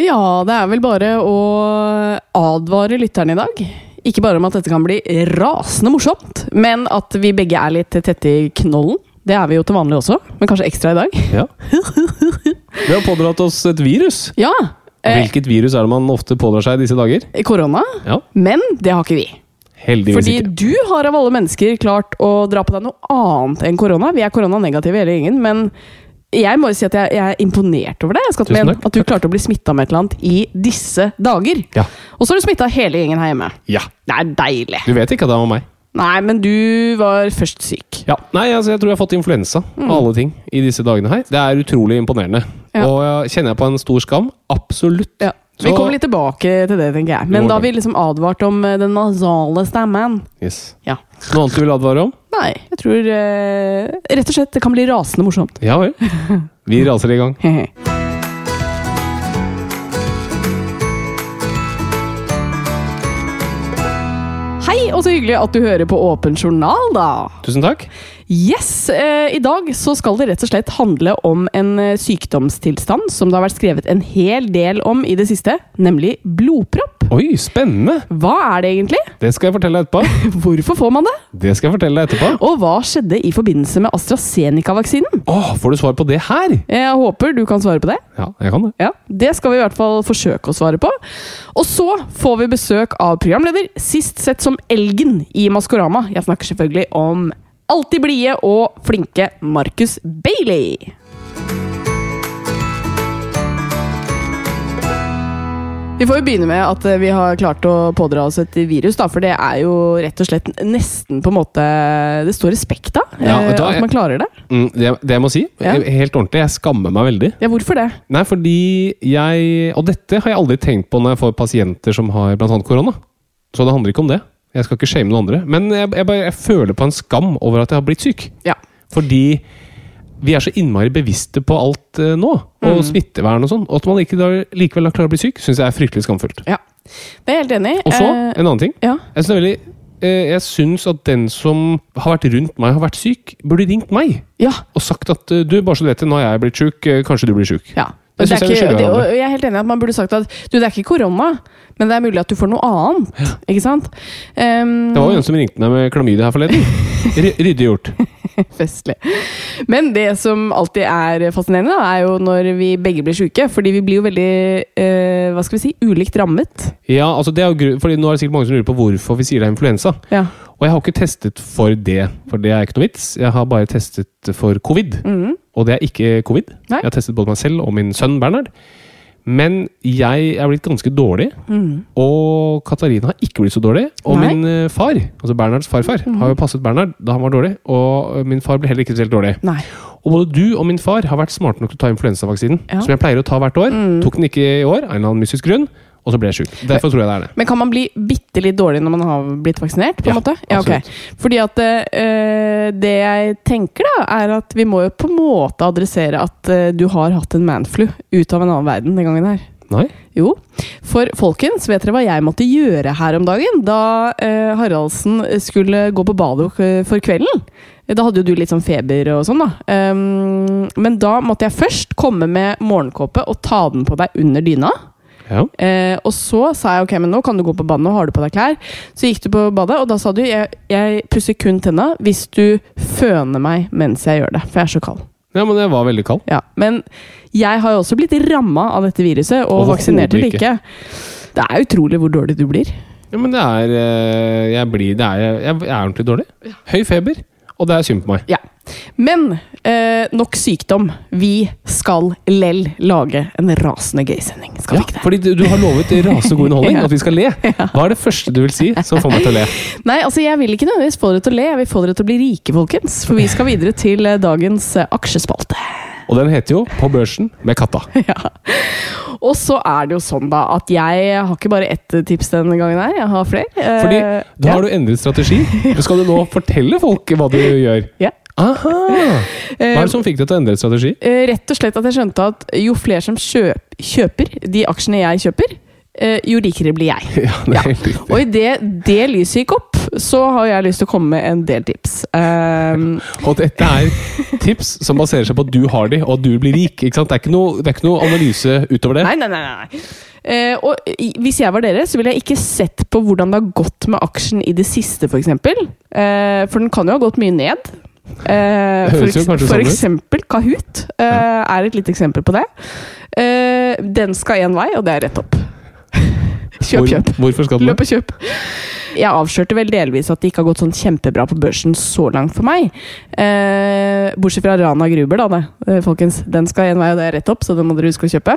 Ja, det er vel bare å advare lytterne i dag. Ikke bare om at dette kan bli rasende morsomt, men at vi begge er litt tette i knollen. Det er vi jo til vanlig også, men kanskje ekstra i dag. Ja. Vi har pådratt oss et virus. Ja, eh, Hvilket virus er det man ofte pådrar seg i disse dager? korona. Ja, Men det har ikke vi. heldigvis Fordi ikke. du har av alle mennesker klart å dra på deg noe annet enn korona. Vi er koronanegative hele gjengen, men jeg må jo si at jeg, jeg er imponert over. Tusen takk. At du klarte å bli smitta med et eller annet i disse dager. Ja. Og så har du smitta hele gjengen her hjemme. ja. Det er deilig. Du vet ikke at det var meg? Nei, men du var først syk. Ja. Nei, altså, jeg tror jeg har fått influensa av alle ting i disse dagene her. Det er utrolig imponerende. Ja. Og jeg kjenner jeg på en stor skam? Absolutt. Ja. Vi kommer litt tilbake til det, tenker jeg. Men da har vi liksom advart om eh, den nasale stemmen. Yes. Ja. Noe annet du vil advare om? Nei, jeg tror eh, rett og slett det kan bli rasende morsomt. Ja vel. Vi raser i gang. Hei, og så hyggelig at du hører på Åpen journal, da. Tusen takk. Yes, eh, I dag så skal det rett og slett handle om en eh, sykdomstilstand som det har vært skrevet en hel del om i det siste, nemlig blodpropp. Oi, spennende! Hva er det egentlig? Det skal jeg fortelle deg etterpå. Hvorfor får man det? Det skal jeg fortelle deg etterpå. Og hva skjedde i forbindelse med AstraZeneca-vaksinen? Åh, får du svar på det her? Jeg håper du kan svare på det. Ja, jeg kan det. Ja, Det skal vi i hvert fall forsøke å svare på. Og så får vi besøk av programleder, sist sett som Elgen i Maskorama. Jeg snakker selvfølgelig om alltid blide og flinke Marcus Bailey. Vi får jo begynne med at eh, vi har klart å pådra oss et virus, da, for det er jo rett og slett nesten på en måte Det står respekt av Ja, vet at man klarer det. Mm, det, det jeg må si, Ja. helt ordentlig, jeg skammer meg veldig. Ja, hvorfor det? Nei, fordi jeg Og dette har jeg aldri tenkt på når jeg får pasienter som har annet korona. Så det handler ikke om det. Jeg skal ikke shame noen andre. Men jeg, jeg, bare, jeg føler på en skam over at jeg har blitt syk. Ja. Fordi vi er så innmari bevisste på alt eh, nå, og Mm. smittevern og sånn. Og at man ikke da, likevel har klart å bli syk, syns jeg er fryktelig skamfullt. ja. Det er jeg helt enig i. Og så, Eh, en annen ting. ja. Jeg syns veldig eh, jeg syns at den som har vært rundt meg, har vært syk, burde ringt meg ja. og sagt at eh, du, bare så du vet det, nå har jeg blitt sjuk, kanskje du blir sjuk. Ja. Det er jeg ikke, det, og jeg er helt enig i at man burde sagt at du, det er ikke korona, men det er mulig at du får noe annet. Ikke sant? Um, Det var jo en som ringte meg med klamydia her forleden. Ryddig gjort. Festlig. Men det som alltid er fascinerende, er jo når vi begge blir syke. Fordi vi blir jo veldig uh, hva skal vi si, ulikt rammet. Ja, altså det er jo fordi Nå er det sikkert mange som lurer på hvorfor vi sier det er influensa. Ja. Og jeg har ikke testet for det, for det er ikke noe vits. Jeg har bare testet for covid, Mhm. Og det er ikke covid. Nei. Jeg har testet både meg selv og min sønn Bernhard. Men jeg er blitt ganske dårlig, og Katarina har ikke blitt så dårlig. Og Nei. min eh, far, altså Bernhards farfar, har jo passet Bernhard da han var dårlig. Og eh, min far ble heller ikke spesielt dårlig. Nei. Og både du og min far har vært smarte nok til å ta influensavaksinen. Ja. Som jeg pleier å ta hvert år. Tok den ikke i år, av en eller annen mystisk grunn. Og så ble jeg sjuk. Derfor tror jeg det er det. Men kan man bli bitte litt dårlig når man har blitt vaksinert? på en Ja, måte? Ja, ok. Fordi at øh, Det jeg tenker, da, er at vi må jo på en måte adressere at øh, du har hatt en manflu ut av en annen verden den gangen her. Nei? Jo, for folkens, vet dere hva jeg måtte gjøre her om dagen? Da eh, Haraldsen skulle gå på badet for kvelden. Da hadde jo du litt sånn feber og sånn, da. Um, men da måtte jeg først komme med morgenkåpe og ta den på deg under dyna. Ja. Eh, og så sa jeg ok, men nå kan du gå på badet, nå har du på deg klær. Så gikk du på badet, og da sa du jeg, jeg pusser kun tenna hvis du føner meg mens jeg gjør det, for jeg er så kald. Ja, men jeg var veldig kald. Ja, Men jeg har jo også blitt ramma av dette viruset, og og vaksinert eller ikke. Det er utrolig hvor dårlig du blir. Ja, men det er eh, Jeg blir det er, jeg, jeg er ordentlig dårlig. Høy feber, og det er synd på meg. Ja. Men eh, nok sykdom. Vi skal lell lage en rasende gøy sending. Skal Ja, vi ikke det? fordi du, du har lovet rasende god underholdning, Ja. at vi skal le. Hva er det første du vil si som får meg til å le? Nei, altså jeg vil ikke nødvendigvis få dere til å le, jeg vil få dere til å bli rike, folkens. For vi skal videre til eh, dagens eh, aksjespalte. Og den heter jo På børsen med katta. Ja. Og så er det jo sånn da at jeg har ikke bare ett tips denne gangen her, jeg har flere. Eh, Fordi da har du endret strategi. Skal du nå fortelle folk hva du gjør? ja. Aha! Hva er det som fikk deg til å endre strategi? Eh, Rett og slett at jeg skjønte at jo flere som kjøp, kjøper de aksjene jeg kjøper, eh, jo rikere blir jeg. Ja, det er helt riktig. Og idet det lyset gikk opp, så har jeg lyst til å komme med en del tips. Um, Og dette er tips som baserer seg på at du har de, og at du blir rik. Det, er noe, det er ikke noe analyse utover det. nei, nei, nei. nei. Uh, og hvis jeg var dere, så ville jeg ikke sett på hvordan det har gått med aksjen i det siste, f.eks. Uh, for den kan jo ha gått mye ned. Eh, for, for sånn eksempel Kahoot eh, er et lite eksempel på det. Eh, den skal én vei, og det er rett opp. Kjøp, Hvor- kjøp. Hvorfor skal du Løp og kjøp. Jeg avslørte vel delvis at det ikke har gått sånn kjempebra på børsen så langt for meg. Eh, bortsett fra Rana Gruber, da, det, eh, folkens. Den skal en vei, og det er rett opp, så den må dere huske å kjøpe.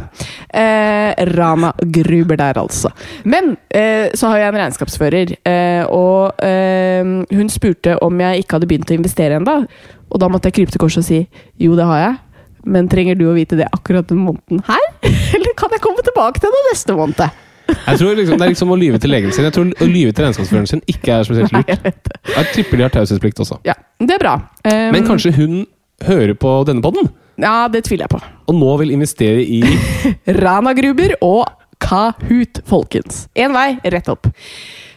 Eh, Rana Gruber der, altså. Men eh, så har jeg en regnskapsfører, eh, og eh, hun spurte om jeg ikke hadde begynt å investere ennå. Og da måtte jeg krype til korset og si jo, det har jeg. Men trenger du å vite det akkurat den måneden her? Eller kan jeg komme tilbake til det neste måned? Jeg tror liksom, Det er liksom å lyve til legen sin. Jeg tror Å lyve til regnskapsføreren sin ikke er spesielt Nei, lurt. jeg. Jeg tipper de har taushetsplikt også. Ja, det er bra. Um, Men kanskje hun hører på denne podden, Ja, det tviler jeg på. og nå vil investere i Rana Gruber og Kahoot, folkens. Én vei, rett opp.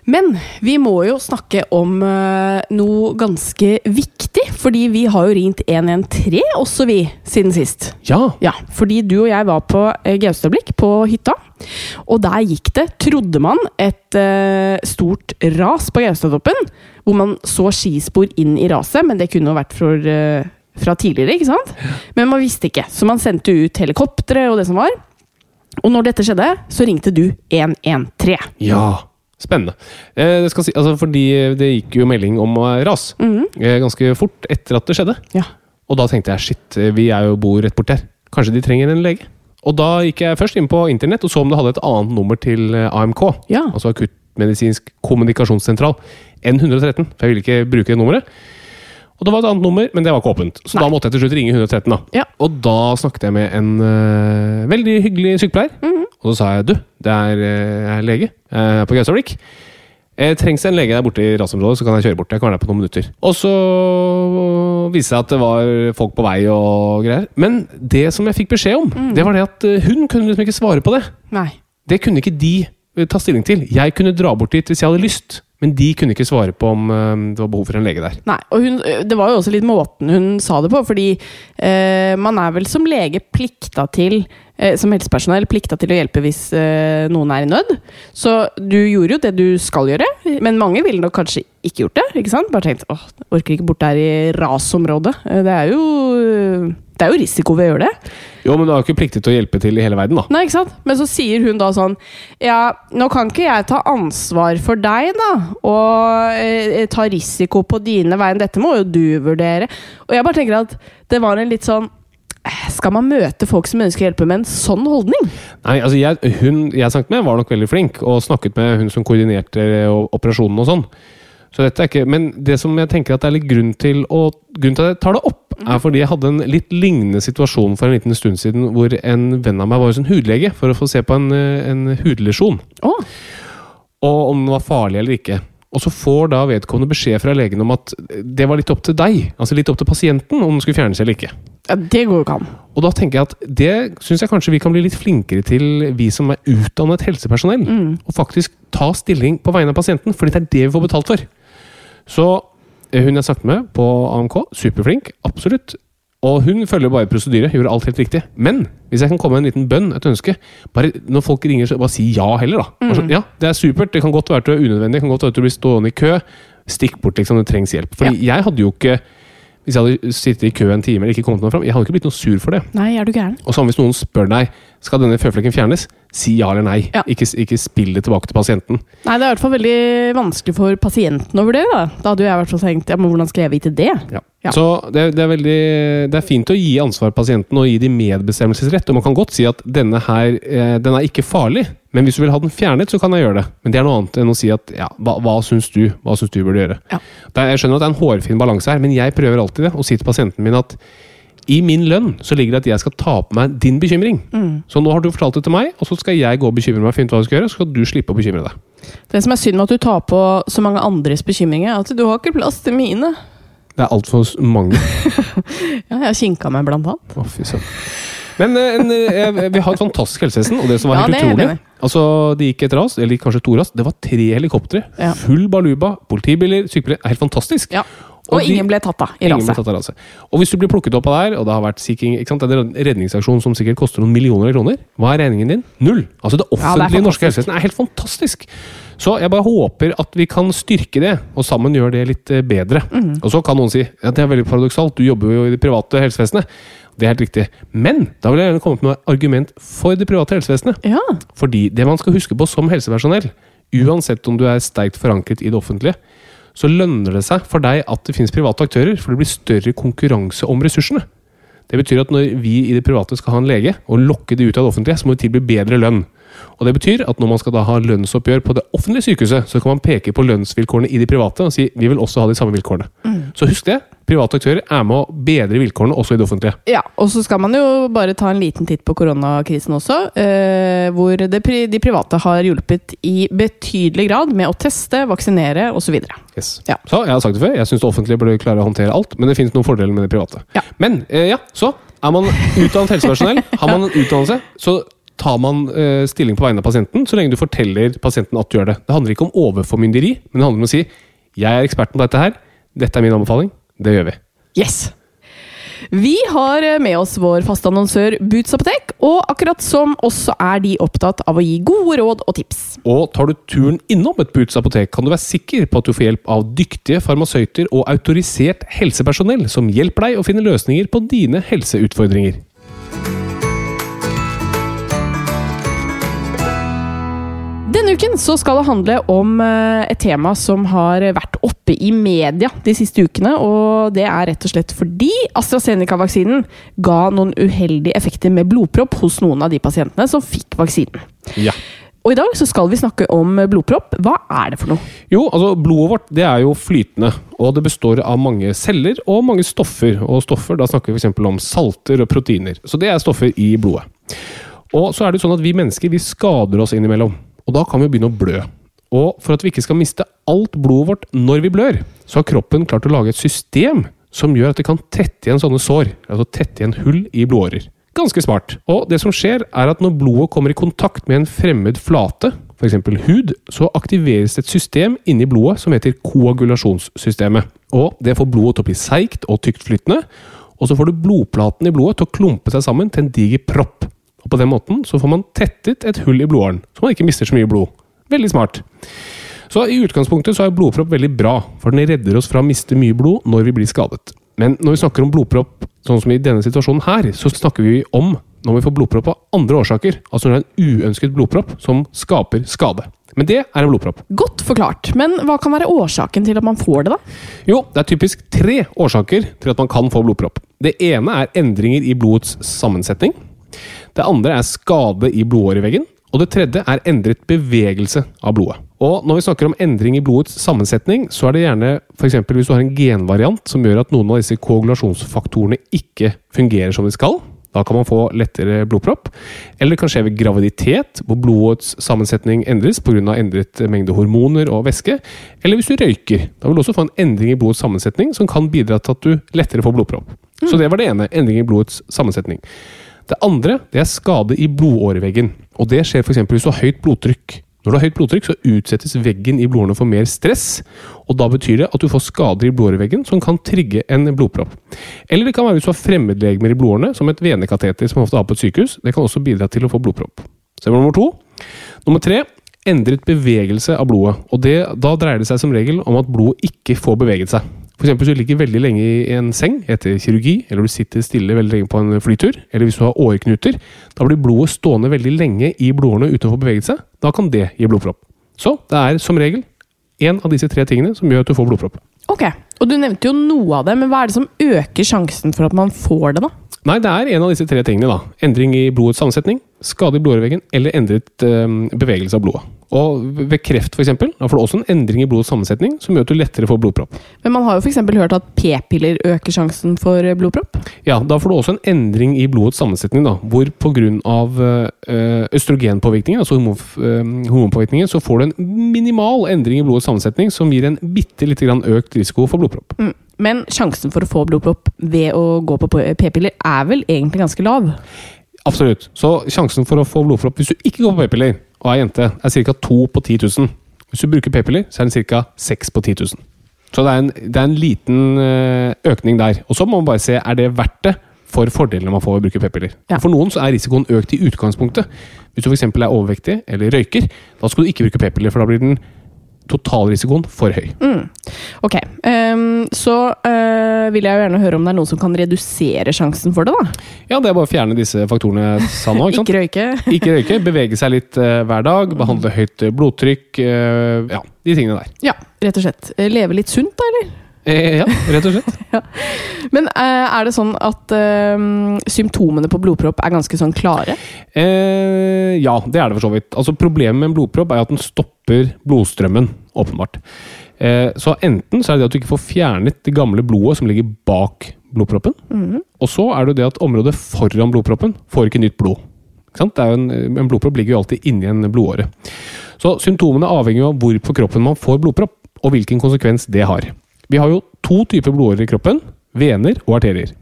Men vi må jo snakke om eh, noe ganske viktig, fordi vi har jo ringt 113 også, vi, siden sist. Ja! Ja, fordi du og jeg var på eh, Gaustablikk på hytta. Og der gikk det, trodde man, et uh, stort ras på Gaustatoppen. Hvor man så skispor inn i raset, men det kunne jo vært for, uh, fra tidligere. ikke sant? Men man visste ikke, så man sendte ut helikoptre og det som var. Og når dette skjedde, så ringte du 113. Ja! Spennende. Eh, det skal si, altså fordi det gikk jo melding om eh, ras eh, ganske fort etter at det skjedde. Ja. Og da tenkte jeg shit, eh, vi er jo bor rett borti her. Kanskje de trenger en lege? Og da gikk jeg først inn på internett og så om det hadde et annet nummer til eh, AMK. Ja. Altså akuttmedisinsk kommunikasjonssentral. N113. For jeg ville ikke bruke det nummeret. Og det var et annet nummer, men det var ikke åpent. Så Nei. da måtte jeg til slutt ringe 113. da. Ja. Og da snakket jeg med en uh, veldig hyggelig sykepleier. Mhm. Og så sa jeg du, det er, eh, jeg er lege eh, på Gaustablikk. Trengs det en lege der borte i rasområdet, så kan jeg kjøre bort. Jeg kan være der på noen minutter. Og så viste det seg at det var folk på vei og greier. Men det som jeg fikk beskjed om, mm. det var det at hun kunne liksom ikke svare på det. Nei. Det kunne ikke de ta stilling til. Jeg kunne dra bort dit hvis jeg hadde lyst, men de kunne ikke svare på om eh, det var behov for en lege der. Nei, og hun, det var jo også litt måten hun sa det på, fordi eh, man er vel som lege plikta til eh, som helsepersonell plikta til å hjelpe hvis eh, noen er i nød. Så du gjorde jo det du skal gjøre, men mange ville nok kanskje ikke gjort det. ikke sant? Bare tenkt åh, orker ikke bort der i rasområdet. Eh, Det er jo det er jo risiko ved å gjøre det. Jo, men du har jo ikke pliktig til å hjelpe til i hele verden, da. Nei, ikke sant? Men så sier hun da sånn Ja, nå kan ikke jeg ta ansvar for deg, da. Og eh, ta risiko på dine vegne. Dette må jo du vurdere. Og jeg bare tenker at det var en litt sånn eh, Skal man møte folk som ønsker å hjelpe med en sånn holdning? Nei, altså jeg, hun jeg snakket med, var nok veldig flink, og snakket med hun som koordinerte eh, operasjonen og sånn. Så dette er ikke, Men det som jeg tenker at det er litt grunn til å, grunn til at jeg tar det opp, er fordi jeg hadde en litt lignende situasjon for en liten stund siden, hvor en venn av meg var hos en hudlege for å få se på en, eh, en hudlesjon. Oh. og om den var farlig eller ikke. Og så får da vedkommende beskjed fra legen om at det var litt opp til deg, altså litt opp til pasienten, om den skulle fjernes eller ikke. ja, det går jo ikke an. Og da tenker jeg at det syns jeg kanskje vi kan bli litt flinkere til, vi som er utdannet helsepersonell. Og faktisk ta stilling på vegne av pasienten, fordi det er det vi får betalt for. Så hun jeg snakket med på AMK, superflink, absolutt. Og hun følger bare prosedyre, gjør alt helt riktig. Men hvis jeg kan komme med en liten bønn, et ønske bare Når folk ringer, så bare si ja heller, da. Mm. sånn, ja, det er supert. Det kan godt være at du er unødvendig, det kan godt være at du blir stående i kø. Stikk bort, liksom. Det trengs hjelp. Fordi jeg hadde jo ikke Hvis jeg hadde sittet i kø en time eller ikke kommet meg fram, jeg hadde ikke blitt noe sur for det. Nei, er du gæren? Og samme hvis noen spør deg skal denne føflekken fjernes, si ja eller nei. Ja. Ikke, ikke spill det tilbake til pasienten. Nei, det er i hvert fall veldig vanskelig for pasienten å vurdere. Da Da hadde jo jeg i hvert fall tenkt ja, men hvordan skal jeg vite det? Ja. Ja. Så det, det, er veldig, det er fint å gi ansvar pasienten og gi de medbestemmelsesrett. Og man kan godt si at denne her eh, den er ikke farlig, men hvis du vil ha den fjernet, så kan jeg gjøre det. Men det er noe annet enn å si at ja, hva, hva syns du Hva syns du burde gjøre? Ja. Jeg skjønner at det er en hårfin balanse her, men jeg prøver alltid det, å si til pasienten min at i min lønn så ligger det at jeg skal ta på meg din bekymring. Så nå har du fortalt det til meg, og så skal jeg gå og bekymre meg og finne ut hva du skal gjøre, så skal du slippe å bekymre deg. Det som er synd med at du tar på så mange andres bekymringer, er at du har ikke plass til mine. Det er altfor mange. Ja, jeg har kinka meg, blant annet. Å, fy søren. Men en, en, eh, vi har et fantastisk helsevesen, og det som var Ja, helt utrolig. Altså, De gikk et ras, eller kanskje to ras. Det var tre helikoptre. Ja. Full baluba. Politibiler, sykepleiere. Er Helt fantastisk. Ja. Og, de- ingen ble tatt av i raset. tatt av raset. Og hvis du blir plukket opp av der, og det har vært seeking, ikke sant? Det en redningsaksjon som sikkert koster noen millioner kroner, hva er regningen din? Null! Altså Det offentlige norske fantastisk. helsevesenet er helt fantastisk! Så jeg bare håper at vi kan styrke det, og sammen gjøre det litt eh, bedre. Mm. Og så kan noen si ja, det er veldig paradoksalt, du jobber jo i det private helsevesenet. Det er helt riktig. Men da vil jeg gjerne komme med noe argument for det private helsevesenet. Ja. Fordi det man skal huske på som helsepersonell, uansett om du er sterkt forankret i det offentlige, så lønner det seg for deg at det finnes private aktører, for det blir større konkurranse om ressursene. Det betyr at når vi i det private skal ha en lege, og lokke det ut av det offentlige, så må vi tilby bedre lønn. Og det betyr at når man skal da ha lønnsoppgjør på det offentlige sykehuset, så kan man peke på lønnsvilkårene i de private og si vi vil også ha de samme vilkårene. Så husk det. Private aktører er med å bedre vilkårene også i det offentlige. Ja, og så skal man jo bare ta en liten titt på koronakrisen også, eh, hvor det, de private har hjulpet i betydelig grad med å teste, vaksinere osv. Yes. Ja. Så jeg har sagt det før, jeg syns det offentlige burde klare å håndtere alt, men det finnes noen fordeler med det private. Ja. Men eh, ja, så er man utdannet helsepersonell, har man en utdannelse, så tar man eh, stilling på vegne av pasienten, så lenge du forteller pasienten at du gjør det. Det handler ikke om overformynderi, men det handler om å si jeg er eksperten på dette her, dette er min anbefaling, det gjør vi. Yes! Vi har med oss vår faste annonsør Boots apotek, og akkurat som oss så er de opptatt av å gi gode råd og tips. Og tar du turen innom et Boots apotek, kan du være sikker på at du får hjelp av dyktige farmasøyter og autorisert helsepersonell som hjelper deg å finne løsninger på dine helseutfordringer. Uken så skal det handle om eh, et tema som har vært oppe i media de siste ukene. Og det er rett og slett fordi AstraZeneca-vaksinen ga noen uheldige effekter med blodpropp hos noen av de pasientene som fikk vaksinen. Ja. Og i dag så skal vi snakke om blodpropp. Hva er det for noe? Jo, altså blodet vårt det er jo flytende, og det består av mange celler og mange stoffer. Og stoffer, da snakker vi f.eks. om salter og proteiner. Så det er stoffer i blodet. Og så er det sånn at vi mennesker vi skader oss innimellom, og da kan vi begynne å blø. Og for at vi ikke skal miste alt blodet vårt når vi blør, så har kroppen klart å lage et system som gjør at det kan tette igjen sånne sår, altså tette igjen hull i blodårer. Ganske smart. Og det som skjer, er at når blodet kommer i kontakt med en fremmed flate, f.eks. hud, så aktiveres det et system inni blodet som heter koagulasjonssystemet. Og det får blodet til å bli seigt og tyktflytende, og så får du blodplaten i blodet til å klumpe seg sammen til en diger propp. Og på den måten så får man tettet et hull i blodåren, så man ikke mister så mye blod. Veldig smart. Så i utgangspunktet så er blodpropp veldig bra, for den redder oss fra å miste mye blod når vi blir skadet. Men når vi snakker om blodpropp, sånn som i denne situasjonen her, så snakker vi om når vi får blodpropp av andre årsaker. Altså når det er en uønsket blodpropp som skaper skade. Men det er en blodpropp. Godt forklart, men hva kan være årsaken til at man får det, da? Jo, det er typisk tre årsaker til at man kan få blodpropp. Det ene er endringer i blodets sammensetning. Det andre er skade i blodåreveggen. Og det tredje er endret bevegelse av blodet. Og når vi snakker om endring i blodets sammensetning, så er det gjerne f.eks. hvis du har en genvariant som gjør at noen av disse koagulasjonsfaktorene ikke fungerer som de skal. Da kan man få lettere blodpropp. Eller det kan skje ved graviditet, hvor blodets sammensetning endres pga. endret mengde hormoner og væske. Eller hvis du røyker. Da vil du også få en endring i blodets sammensetning som kan bidra til at du lettere får blodpropp. Så det var det ene. Endring i blodets sammensetning. Det andre det er skade i blodåreveggen. Og Det skjer f.eks. hvis du har høyt blodtrykk. Når du har høyt blodtrykk, så utsettes veggen i blodårene for mer stress. og Da betyr det at du får skader i blodåreveggen som kan trigge en blodpropp. Eller det kan være hvis du har fremmedlegemer i blodårene, som et venekateter som ofte har på et sykehus. Det kan også bidra til å få blodpropp. Så nummer to. Nummer tre endret bevegelse av blodet. Og det, da dreier det seg som regel om at blodet ikke får beveget seg. For eksempel hvis du ligger veldig lenge i en seng etter kirurgi, eller du sitter stille veldig lenge på en flytur, eller hvis du har åreknuter, da blir blodet stående veldig lenge i blodårene uten å få beveget seg. Da kan det gi blodpropp. Så det er som regel én av disse tre tingene som gjør at du får blodpropp. Ok, og Du nevnte jo noe av det, men hva er det som øker sjansen for at man får det? da? Nei, det er en av disse tre tingene. da. Endring i blodets sammensetning, skade i blodåreveggen eller endret eh, bevegelse av blodet. Og ved kreft eksempel, da får du også en endring i blodets sammensetning som gjør at du lettere får blodpropp. Men man har jo f.eks. hørt at p-piller øker sjansen for blodpropp. Ja, Da får du også en endring i blodets sammensetning, da, hvor pga. Uh, østrogenpåvirkningen, altså uh, hormonpåvirkningen, så får du en minimal endring i blodets sammensetning som gir en bitte lite grann økt risiko for blodpropp. Mm. Men sjansen for å få blodpropp ved å gå på p-piller er vel egentlig ganske lav? Absolutt. Så sjansen for å få blodpropp hvis du ikke går på p-piller og er jente, er ca. 2 på 10 000. Hvis du bruker p-piller, så er den ca. 6 på 10 000. Så det er en, det er en liten øh, økning der. Og så må man bare se er det verdt det for fordelene man får ved å bruke p-piller. Ja. For noen så er risikoen økt i utgangspunktet. Hvis du f.eks. er overvektig eller røyker, da skal du ikke bruke p-piller, for da blir den totalrisikoen for høy. Mm. Ok, um, så uh, vil jeg jo gjerne høre om det er noen som kan redusere sjansen for det, da? Ja, det er bare å fjerne disse faktorene jeg sa nå. Ikke, ikke røyke. ikke røyke, bevege seg litt uh, hver dag, behandle høyt blodtrykk. Uh, ja, de tingene der. Ja, rett og slett. Leve litt sunt, da, eller? Eh, ja, rett og slett. ja. Men er det sånn at symptomene på blodpropp er ganske sånn klare? ja, det er det for så vidt. Altså Problemet med en blodpropp er at den stopper blodstrømmen, åpenbart. Eh, så enten så er det det at du ikke får fjernet det gamle blodet som ligger bak blodproppen. Mm. Og så er det det at området foran blodproppen får ikke nytt blod. Ikke en, en, blodpropp ligger jo alltid inni en blodåre. Så symptomene avhenger jo av hvor på kroppen man får blodpropp, og hvilken konsekvens det har. Vi har jo to typer blodårer i kroppen. Vener og arterier.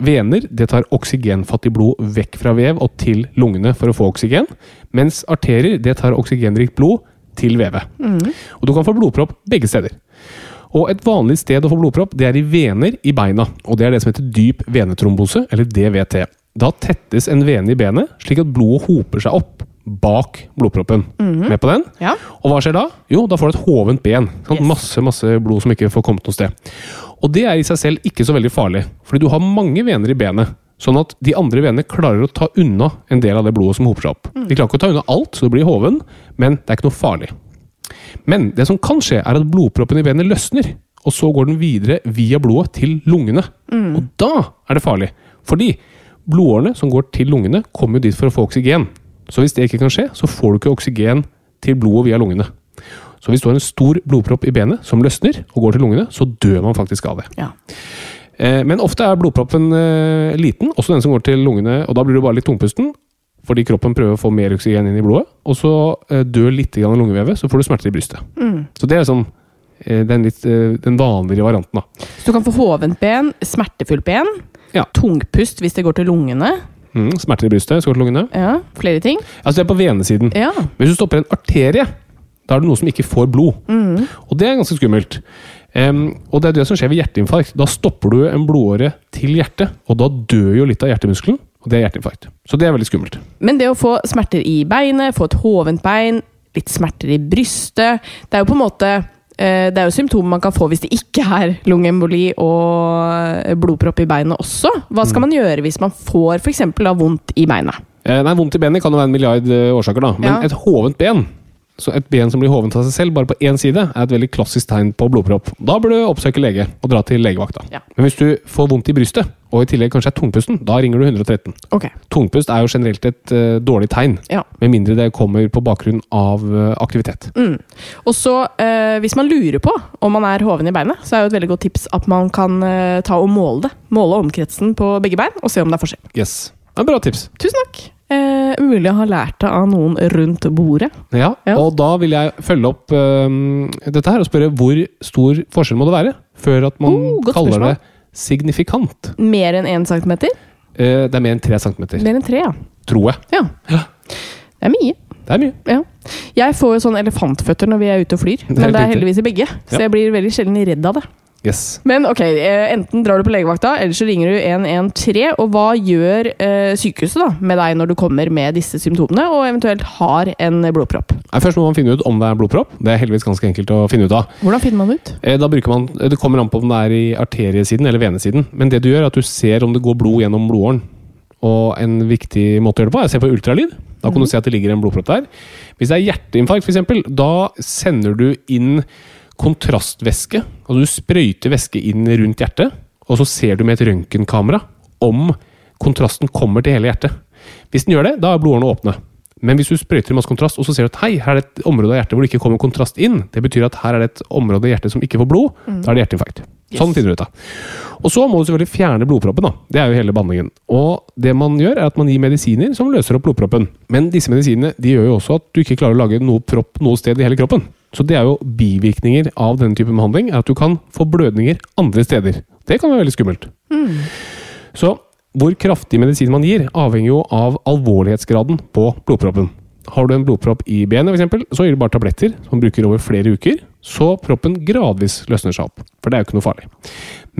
Vener det tar oksygenfattig blod vekk fra vev og til lungene for å få oksygen, mens arterier det tar oksygenrikt blod til vevet. Mm. Og du kan få blodpropp begge steder. Og Et vanlig sted å få blodpropp det er i vener i beina. og Det er det som heter dyp venetrombose, eller DVT. Da tettes en vene i benet, slik at blodet hoper seg opp bak blodproppen. Mm. Med på den? Ja. Og hva skjer da? Jo, da får du et hovent ben. Sånn, Yes. Masse masse blod som ikke får kommet noe sted. Og det er i seg selv ikke så veldig farlig, fordi du har mange vener i benet. Sånn at de andre venene klarer å ta unna en del av det blodet som hoper seg opp. De klarer ikke å ta unna alt, så det blir hoven, men det er ikke noe farlig. Men det som kan skje, er at blodproppen i benet løsner. Og så går den videre via blodet til lungene. Og da er det farlig. Fordi blodårene som går til lungene, kommer jo dit for å få oksygen. Så hvis det ikke kan skje, så får du ikke oksygen til blodet via lungene. Så hvis du har en stor blodpropp i benet som løsner og går til lungene, så dør man faktisk av det. Ja. Eh, Men ofte er blodproppen eh, liten, også den som går til lungene, og da blir du bare litt tungpusten. Fordi kroppen prøver å få mer oksygen inn i blodet, og så eh, dør litt i av lungevevet, så får du smerter i brystet. Mm. Så det er sånn den, litt, den vanligere varianten, da. Så du kan få hovent ben, smertefullt ben, Ja. tungpust hvis det går til lungene. Mm, smerter i brystet, så lungene. Ja, flere ting. Altså det er på venesiden. Ja. Hvis du stopper en arterie, da er det noe som ikke får blod. Og det er ganske skummelt. Um, og det er det som skjer ved hjerteinfarkt. Da stopper du en blodåre til hjertet, og da dør jo litt av hjertemuskelen, og det er hjerteinfarkt. Så det er veldig skummelt. Men det å få smerter i beinet, få et hovent bein, litt smerter i brystet Det er jo på en måte det er jo symptomer man kan få hvis det ikke er lungeemboli og blodpropp i beinet også. Hva skal man gjøre hvis man får f.eks. vondt i beinet? Eh, nei, Vondt i benet kan jo være en milliard eh, årsaker, da. Men Ja. et hovent ben, så et ben som blir hovent av seg selv, bare på én side, er et veldig klassisk tegn på blodpropp. Da bør du oppsøke lege og dra til legevakta. Ja. Men hvis du får vondt i brystet, og i tillegg kanskje er tungpusten, da ringer du 113. Okay. Tungpust er jo generelt et uh, dårlig tegn, Ja. med mindre det kommer på bakgrunn av uh, aktivitet. Mm. Og så, uh, hvis man lurer på om man er hoven i beinet, så er jo et veldig godt tips at man kan ta og måle det. Måle omkretsen på begge bein, og se om det er forskjell. Yes. Det er bra tips. Tusen takk! Eh, mulig å ha lært det av noen rundt bordet. Ja, Ja. Og da vil jeg følge opp øhm, dette her og spørre hvor stor forskjell må det være før at man Oh, kaller spørsmål. det signifikant? Mer enn én centimeter? Eh, det er mer enn tre centimeter, Mer enn tre, ja. tror jeg. ja. Ja. Det er mye. Det er mye. Ja. Jeg får jo sånn elefantføtter når vi er ute og flyr, men det er heldigvis i begge, så jeg blir veldig sjelden redd av det. Yes. Men ok, eh, enten drar du på legevakta, eller så ringer du 113. Og hva gjør eh, sykehuset da med deg når du kommer med disse symptomene, og eventuelt har en blodpropp? Først må man finne ut om det er blodpropp. Det er heldigvis ganske enkelt å finne ut av. Hvordan finner man ut? Eh, Da bruker man, Det kommer an på om det er i arteriesiden eller venesiden. Men det du gjør, er at du ser om det går blod gjennom blodåren. Og en viktig måte å gjøre det på er å se på ultralyd. Da kan du se at det ligger en blodpropp der. Hvis det er hjerteinfarkt, f.eks., da sender du inn kontrastvæske. Altså du sprøyter væske inn rundt hjertet, og så ser du med et røntgenkamera om kontrasten kommer til hele hjertet. Hvis den gjør det, da er blodårene åpne. Men hvis du sprøyter i masse kontrast, og så ser du at hei, her er det et område av hjertet hvor det ikke kommer kontrast inn, det betyr at her er det et område av hjertet som ikke får blod, da er det hjerteinfarkt. Sånn finner du ut av. Og så må du selvfølgelig fjerne blodproppen. da. Det er jo hele behandlingen. Og det man gjør, er at man gir medisiner som løser opp blodproppen. Men disse medisinene de gjør jo også at du ikke klarer å lage noe propp noe sted i hele kroppen. Så det er jo bivirkninger av denne typen behandling, er at du kan få blødninger andre steder. Det kan være veldig skummelt. Så hvor kraftig medisin man gir, avhenger jo av alvorlighetsgraden på blodproppen. Har du en blodpropp i benet, eksempel, så gir du bare tabletter som man bruker over flere uker, så proppen gradvis løsner seg opp. For det er jo ikke noe farlig.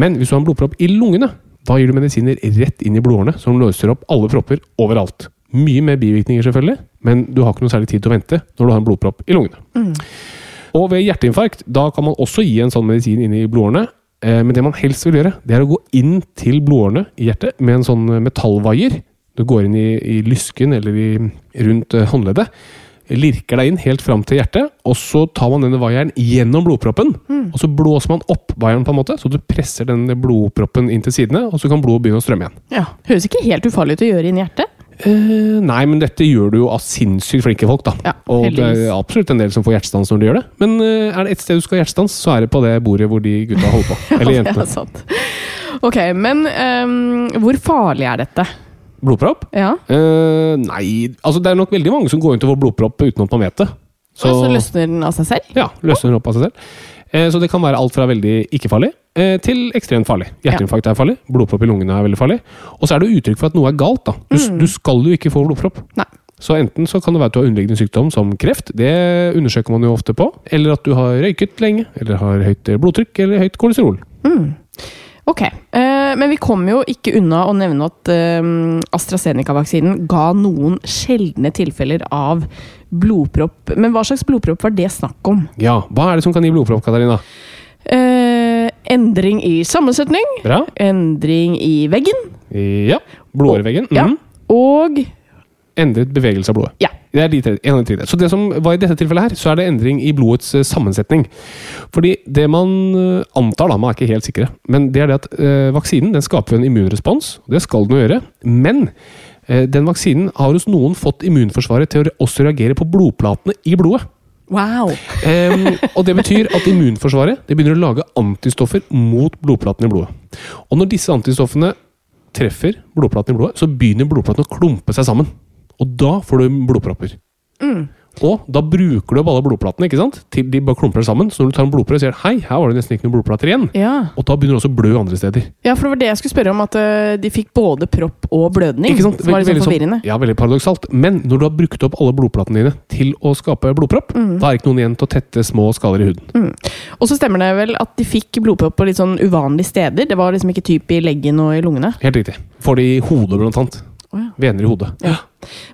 Men hvis du har en blodpropp i lungene, da gir du medisiner rett inn i blodårene som løser opp alle propper overalt. Mye mer bivirkninger, selvfølgelig, men du har ikke noe særlig tid til å vente når du har en blodpropp i lungene. Og ved hjerteinfarkt da kan man også gi en sånn medisin inn i blodårene. Eh, Men det man helst vil gjøre, det er å gå inn til blodårene i hjertet med en sånn metallvaier. Du går inn i, i lysken eller i, rundt eh, håndleddet. Lirker deg inn helt fram til hjertet, og så tar man denne vaieren gjennom blodproppen. Og så blåser man opp vaieren, på en måte, så du presser den blodproppen inn til sidene, og så kan blodet begynne å strømme igjen. Ja, Høres ikke helt ufarlig ut å gjøre inn hjertet. Eh, nei, men dette gjør du jo av sinnssykt flinke folk, da. Ja, og det er absolutt en del som får hjertestans når de gjør det. Men eh, er det ett sted du skal ha hjertestans, så er det på det bordet hvor de gutta holder på. Eller Ja, det er sant. Ok, men um, hvor farlig er dette? Blodpropp? Ja, Uh, nei, altså det er nok veldig mange som går inn til å få blodpropp uten at man vet det. Så, så løsner den av seg selv? Ja, løsner den opp av seg selv. Uh, Så det kan være alt fra veldig ikke-farlig uh, til ekstremt farlig. Hjerteinfarkt er farlig, blodpropp i lungene er veldig farlig. Og så er det uttrykk for at noe er galt. da. Du, du skal jo ikke få blodpropp. Nei. Så enten så kan det være at du har underliggende sykdom som kreft, det undersøker man jo ofte på. Eller at du har røyket lenge, eller har høyt blodtrykk eller høyt kolesterol. Ok, eh, men vi kommer jo ikke unna å nevne at eh, AstraZeneca-vaksinen ga noen sjeldne tilfeller av blodpropp. Men hva slags blodpropp var det snakk om? Ja, hva er det som kan gi blodpropp, Katarina? Eh, endring i sammensetning, Bra. endring i veggen, Ja. Blodåreveggen. ja, Mhm. og Endret bevegelse av blodet. ja. Det er de tre, en av de tre. Så det som var i dette tilfellet her, så er det endring i blodets eh, sammensetning. Fordi det man eh, antar, da, man er ikke helt sikre, men det er det at eh, vaksinen den skaper en immunrespons. Det skal den gjøre. Men eh, den vaksinen har hos noen fått immunforsvaret til å også reagere på blodplatene i blodet. Wow! um, og det betyr at immunforsvaret det begynner å lage antistoffer mot blodplatene i blodet. Og når disse antistoffene treffer blodplatene i blodet, så begynner blodplatene å klumpe seg sammen. Og da får du blodpropper. Og da bruker du opp alle blodplatene ikke sant? til de bare klumper seg sammen. Så når du tar en blodprøve, sier du, hei, her var det nesten ikke noen blodplater igjen. Ja. Og da begynner det også å blø andre steder. ja, for det var det jeg skulle spørre om, at eh, de fikk både propp og blødning. Ikke sant? Som var litt sånn Veldig- veldig forvirrende. ja, veldig paradoksalt. Men når du har brukt opp alle blodplatene dine til å skape blodpropp, Mm. da er det ikke noen igjen til å tette små skaller i huden. Og så stemmer det vel at de fikk blodpropp på litt sånn uvanlige steder. Det var liksom ikke typ i leggen og i lungene. Helt riktig. Får de i hodet, blant annet. Å ja. Vener i hodet. Ja.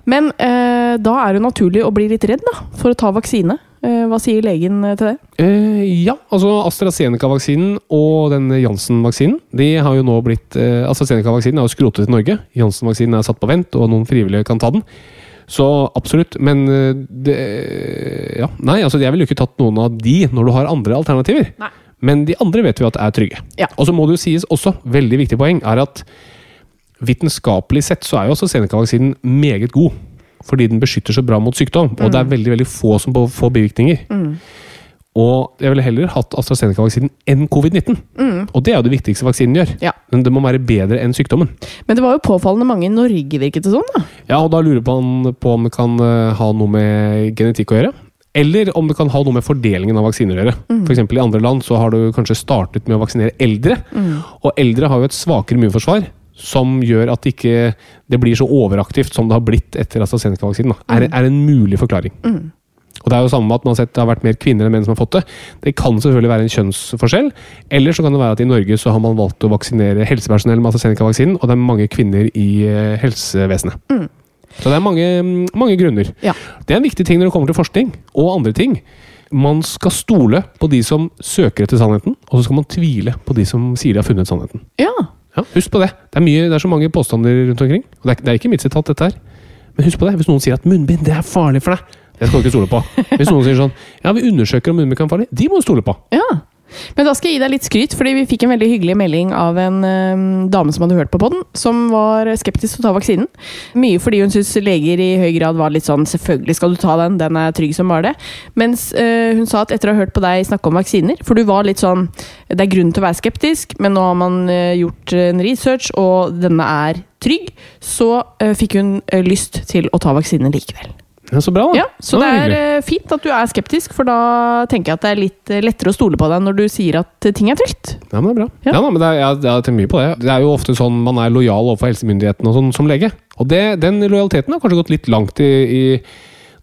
Men eh, da er det naturlig å bli litt redd da, for å ta vaksine. Eh, hva sier legen eh, til det? Eh, ja, altså AstraZeneca-vaksinen og den Janssen-vaksinen De har jo nå blitt eh, AstraZeneca-vaksinen er jo skrotet i Norge. Janssen-vaksinen er satt på vent, og noen frivillige kan ta den. Så absolutt. Men eh, det Ja, nei, altså jeg ville jo ikke tatt noen av de når du har andre alternativer. Nei. Men de andre vet vi at er trygge. Ja. Og så må det jo sies også, veldig viktig poeng, er at vitenskapelig sett så er jo AstraZeneca-vaksinen meget god. Fordi den beskytter så bra mot sykdom, og det er veldig veldig få som får bivirkninger. Og jeg ville heller hatt AstraZeneca-vaksinen enn covid-19. Og det er jo det viktigste vaksinen gjør. Ja. Men det må være bedre enn sykdommen. Men det var jo påfallende mange i Norge, virket det sånn? da. Ja, og da lurer man på om det kan eh, ha noe med genetikk å gjøre. Eller om det kan ha noe med fordelingen av vaksiner å gjøre. For eksempel I andre land så har du kanskje startet med å vaksinere eldre. Og eldre har jo et svakere immunforsvar, som gjør at det ikke det blir så overaktivt som det har blitt etter AstraZeneca-vaksinen. Er, er en mulig forklaring. Og det er jo samme med at man har sett det har vært mer kvinner enn menn som har fått det. Det kan selvfølgelig være en kjønnsforskjell. Eller så kan det være at i Norge så har man valgt å vaksinere helsepersonell med AstraZeneca-vaksinen, og det er mange kvinner i helsevesenet. helsevesenet. Så det er mange, mange grunner. Ja. Det er en viktig ting når det kommer til forskning og andre ting. Man skal stole på de som søker etter sannheten, og så skal man tvile på de som sier de har funnet sannheten. Ja. Ja, Husk på det. Det er, mye, det er så mange påstander rundt omkring. Og det er, det er ikke mitt sitat, dette her. Men husk på det. Hvis noen sier at munnbind det er farlig for deg, det skal du ikke stole på. Hvis noen sier sånn Ja, vi undersøker om munnbind kan være farlig. De må du stole på. Ja. Men da skal jeg gi deg litt skryt, fordi vi fikk en veldig hyggelig melding av en eh, dame som hadde hørt på podden, som var skeptisk til å ta vaksinen. Mye fordi hun syntes leger i høy grad var litt sånn 'selvfølgelig skal du ta den, den er trygg som bare det'. Mens eh, hun sa at etter å ha hørt på deg snakke om vaksiner, for du var litt sånn 'det er grunn til å være skeptisk', men nå har man eh, gjort en research, og denne er trygg, så eh, fikk hun lyst til å ta vaksinen likevel. Ja, så bra, da. Ja, Så det er eh, fint at du er skeptisk, for da tenker jeg at det er litt eh, lettere å stole på deg når du sier at eh, ting er trygt. Ja, men det er bra. Ja. Ja, da, men det er, jeg, jeg har tenkt mye på det. Det er jo ofte sånn man er lojal overfor helsemyndighetene og sånn som lege. Og det, den lojaliteten har kanskje gått litt langt i, i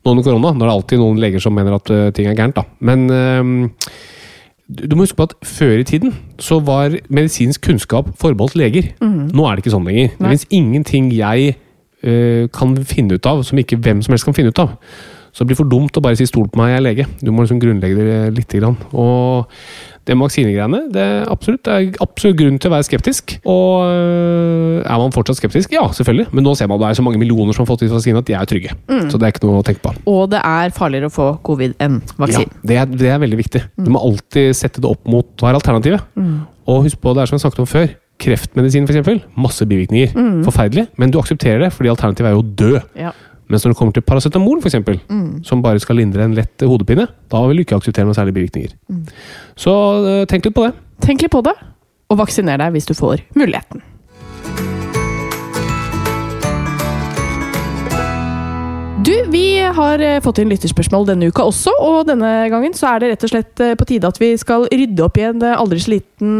nå under korona. Når det er alltid noen leger som mener at eh, ting er gærent, da. Men ehm, du du må huske på at før i tiden så var medisinsk kunnskap forbeholdt leger. Nå er det ikke sånn lenger. Nei. Det fins ingenting jeg kan finne ut av som ikke hvem som helst kan finne ut av. Så det blir for dumt å bare si 'stol på meg, jeg er lege'. Du må liksom grunnlegge det litt. grann. Og det med vaksinegreiene, det er absolutt, det er absolutt grunn til å være skeptisk. Og øh, er man fortsatt skeptisk? Ja, selvfølgelig. Men nå ser man at det er så mange millioner som har fått vaksine at de er trygge. Så det er ikke noe å tenke på. Og det er farligere å få covid enn Ja, det er, det er veldig viktig. Du må alltid sette det opp mot hva er alternativet. Og husk på, det er som jeg snakket om før. Kreftmedisin, f.eks. Masse bivirkninger. Forferdelig. Men du aksepterer det, fordi alternativet er jo å dø. Ja. Mens når det kommer til paracetamol, for eksempel, som bare skal lindre en lett hodepine, da vil du ikke akseptere noen særlige bivirkninger. Så øh, tenk litt på det. Tenk litt på det, og vaksiner deg hvis du får muligheten. Du, Vi har eh, fått inn lytterspørsmål denne uka også, og denne gangen så er det rett og slett eh, på tide at vi skal rydde opp i en eh, aldri så liten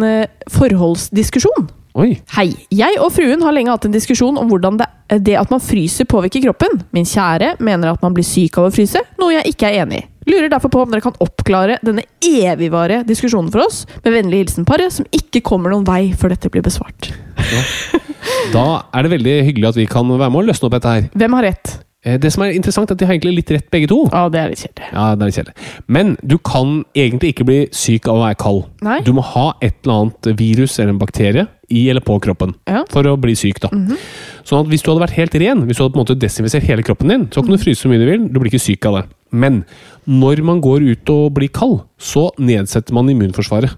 forholdsdiskusjon. Oi. Hei. Jeg og fruen har lenge hatt en diskusjon om hvordan det, det at man fryser påvirker kroppen. Min kjære mener at man blir syk av å fryse, noe jeg ikke er enig i. Lurer derfor på om dere kan oppklare denne evigvare diskusjonen for oss. Med vennlig hilsen paret, som ikke kommer noen vei før dette blir besvart. Da er det veldig hyggelig at vi kan være med og løsne opp dette her. Hvem har rett? Eh, Det som er interessant, er at de har egentlig litt rett, begge to. Ja, det er litt kjedelig. Ja, det er litt kjedelig. Men du kan egentlig ikke bli syk av å være kald. Nei. Du må ha et eller annet virus eller en bakterie i eller på kroppen Ja. Mhm. for å bli syk. da. Sånn at Hvis du hadde vært helt ren, hvis du hadde på en måte desinfisert hele kroppen din, så kan Mhm. du fryse så mye du vil, du blir ikke syk av det. Men når man går ut og blir kald, så nedsetter man immunforsvaret.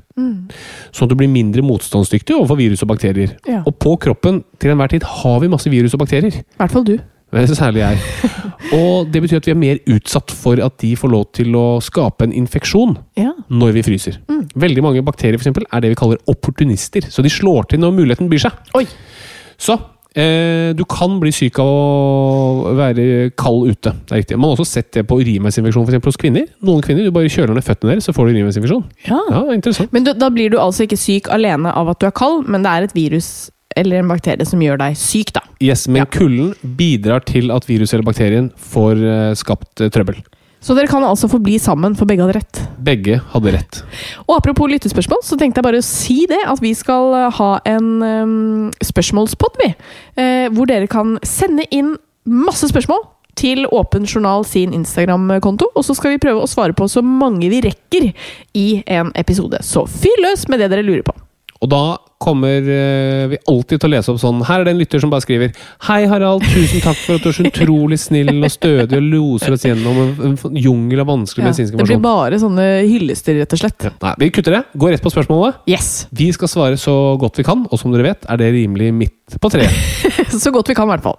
Sånn at du blir mindre motstandsdyktig overfor virus og bakterier. Ja. Og på kroppen til enhver tid har vi masse virus og bakterier. I hvert fall du. Særlig jeg. Og det betyr at vi er mer utsatt for at de får lov til å skape en infeksjon Ja. når vi fryser. Veldig mange bakterier for eksempel, er det vi kaller opportunister. Så de slår til når muligheten byr seg. Oi. Så eh, du kan bli syk av å være kald ute. Det er riktig. Man har også sett det på urinveisinfeksjon for eksempel, hos kvinner. Noen kvinner du bare kjøler ned føttene deres, så får du urinveisinfeksjon. Ja. Ja, interessant. Men du, da blir du altså ikke syk alene av at du er kald, men det er et virus eller en bakterie som gjør deg syk, da. Yes, Men kulden bidrar til at viruset eller bakterien får eh, skapt eh, trøbbel. Så dere kan altså få bli sammen, for begge hadde rett. Begge hadde rett. Og apropos lyttespørsmål, så tenkte jeg bare å si det, at vi skal eh, ha en um, spørsmålspod, vi. Eh, hvor dere kan sende inn masse spørsmål til Åpen journal sin Instagram-konto. Og så skal vi prøve å svare på så mange vi rekker i en episode. Så fyr løs med det dere lurer på. Og da kommer eh, vi alltid til å lese opp sånn Her er det en lytter som bare skriver Hei, Harald. Tusen takk for at du er så utrolig snill og stødig og loser oss gjennom en, jungel av vanskelig Ja, medisinsk det blir bare sånne hyllester, rett og slett. Ja. Nei, vi kutter det. Går rett på spørsmålet. Yes! Vi skal svare så godt vi kan, og som dere vet, er det rimelig midt på treet. Så godt vi kan, i hvert fall.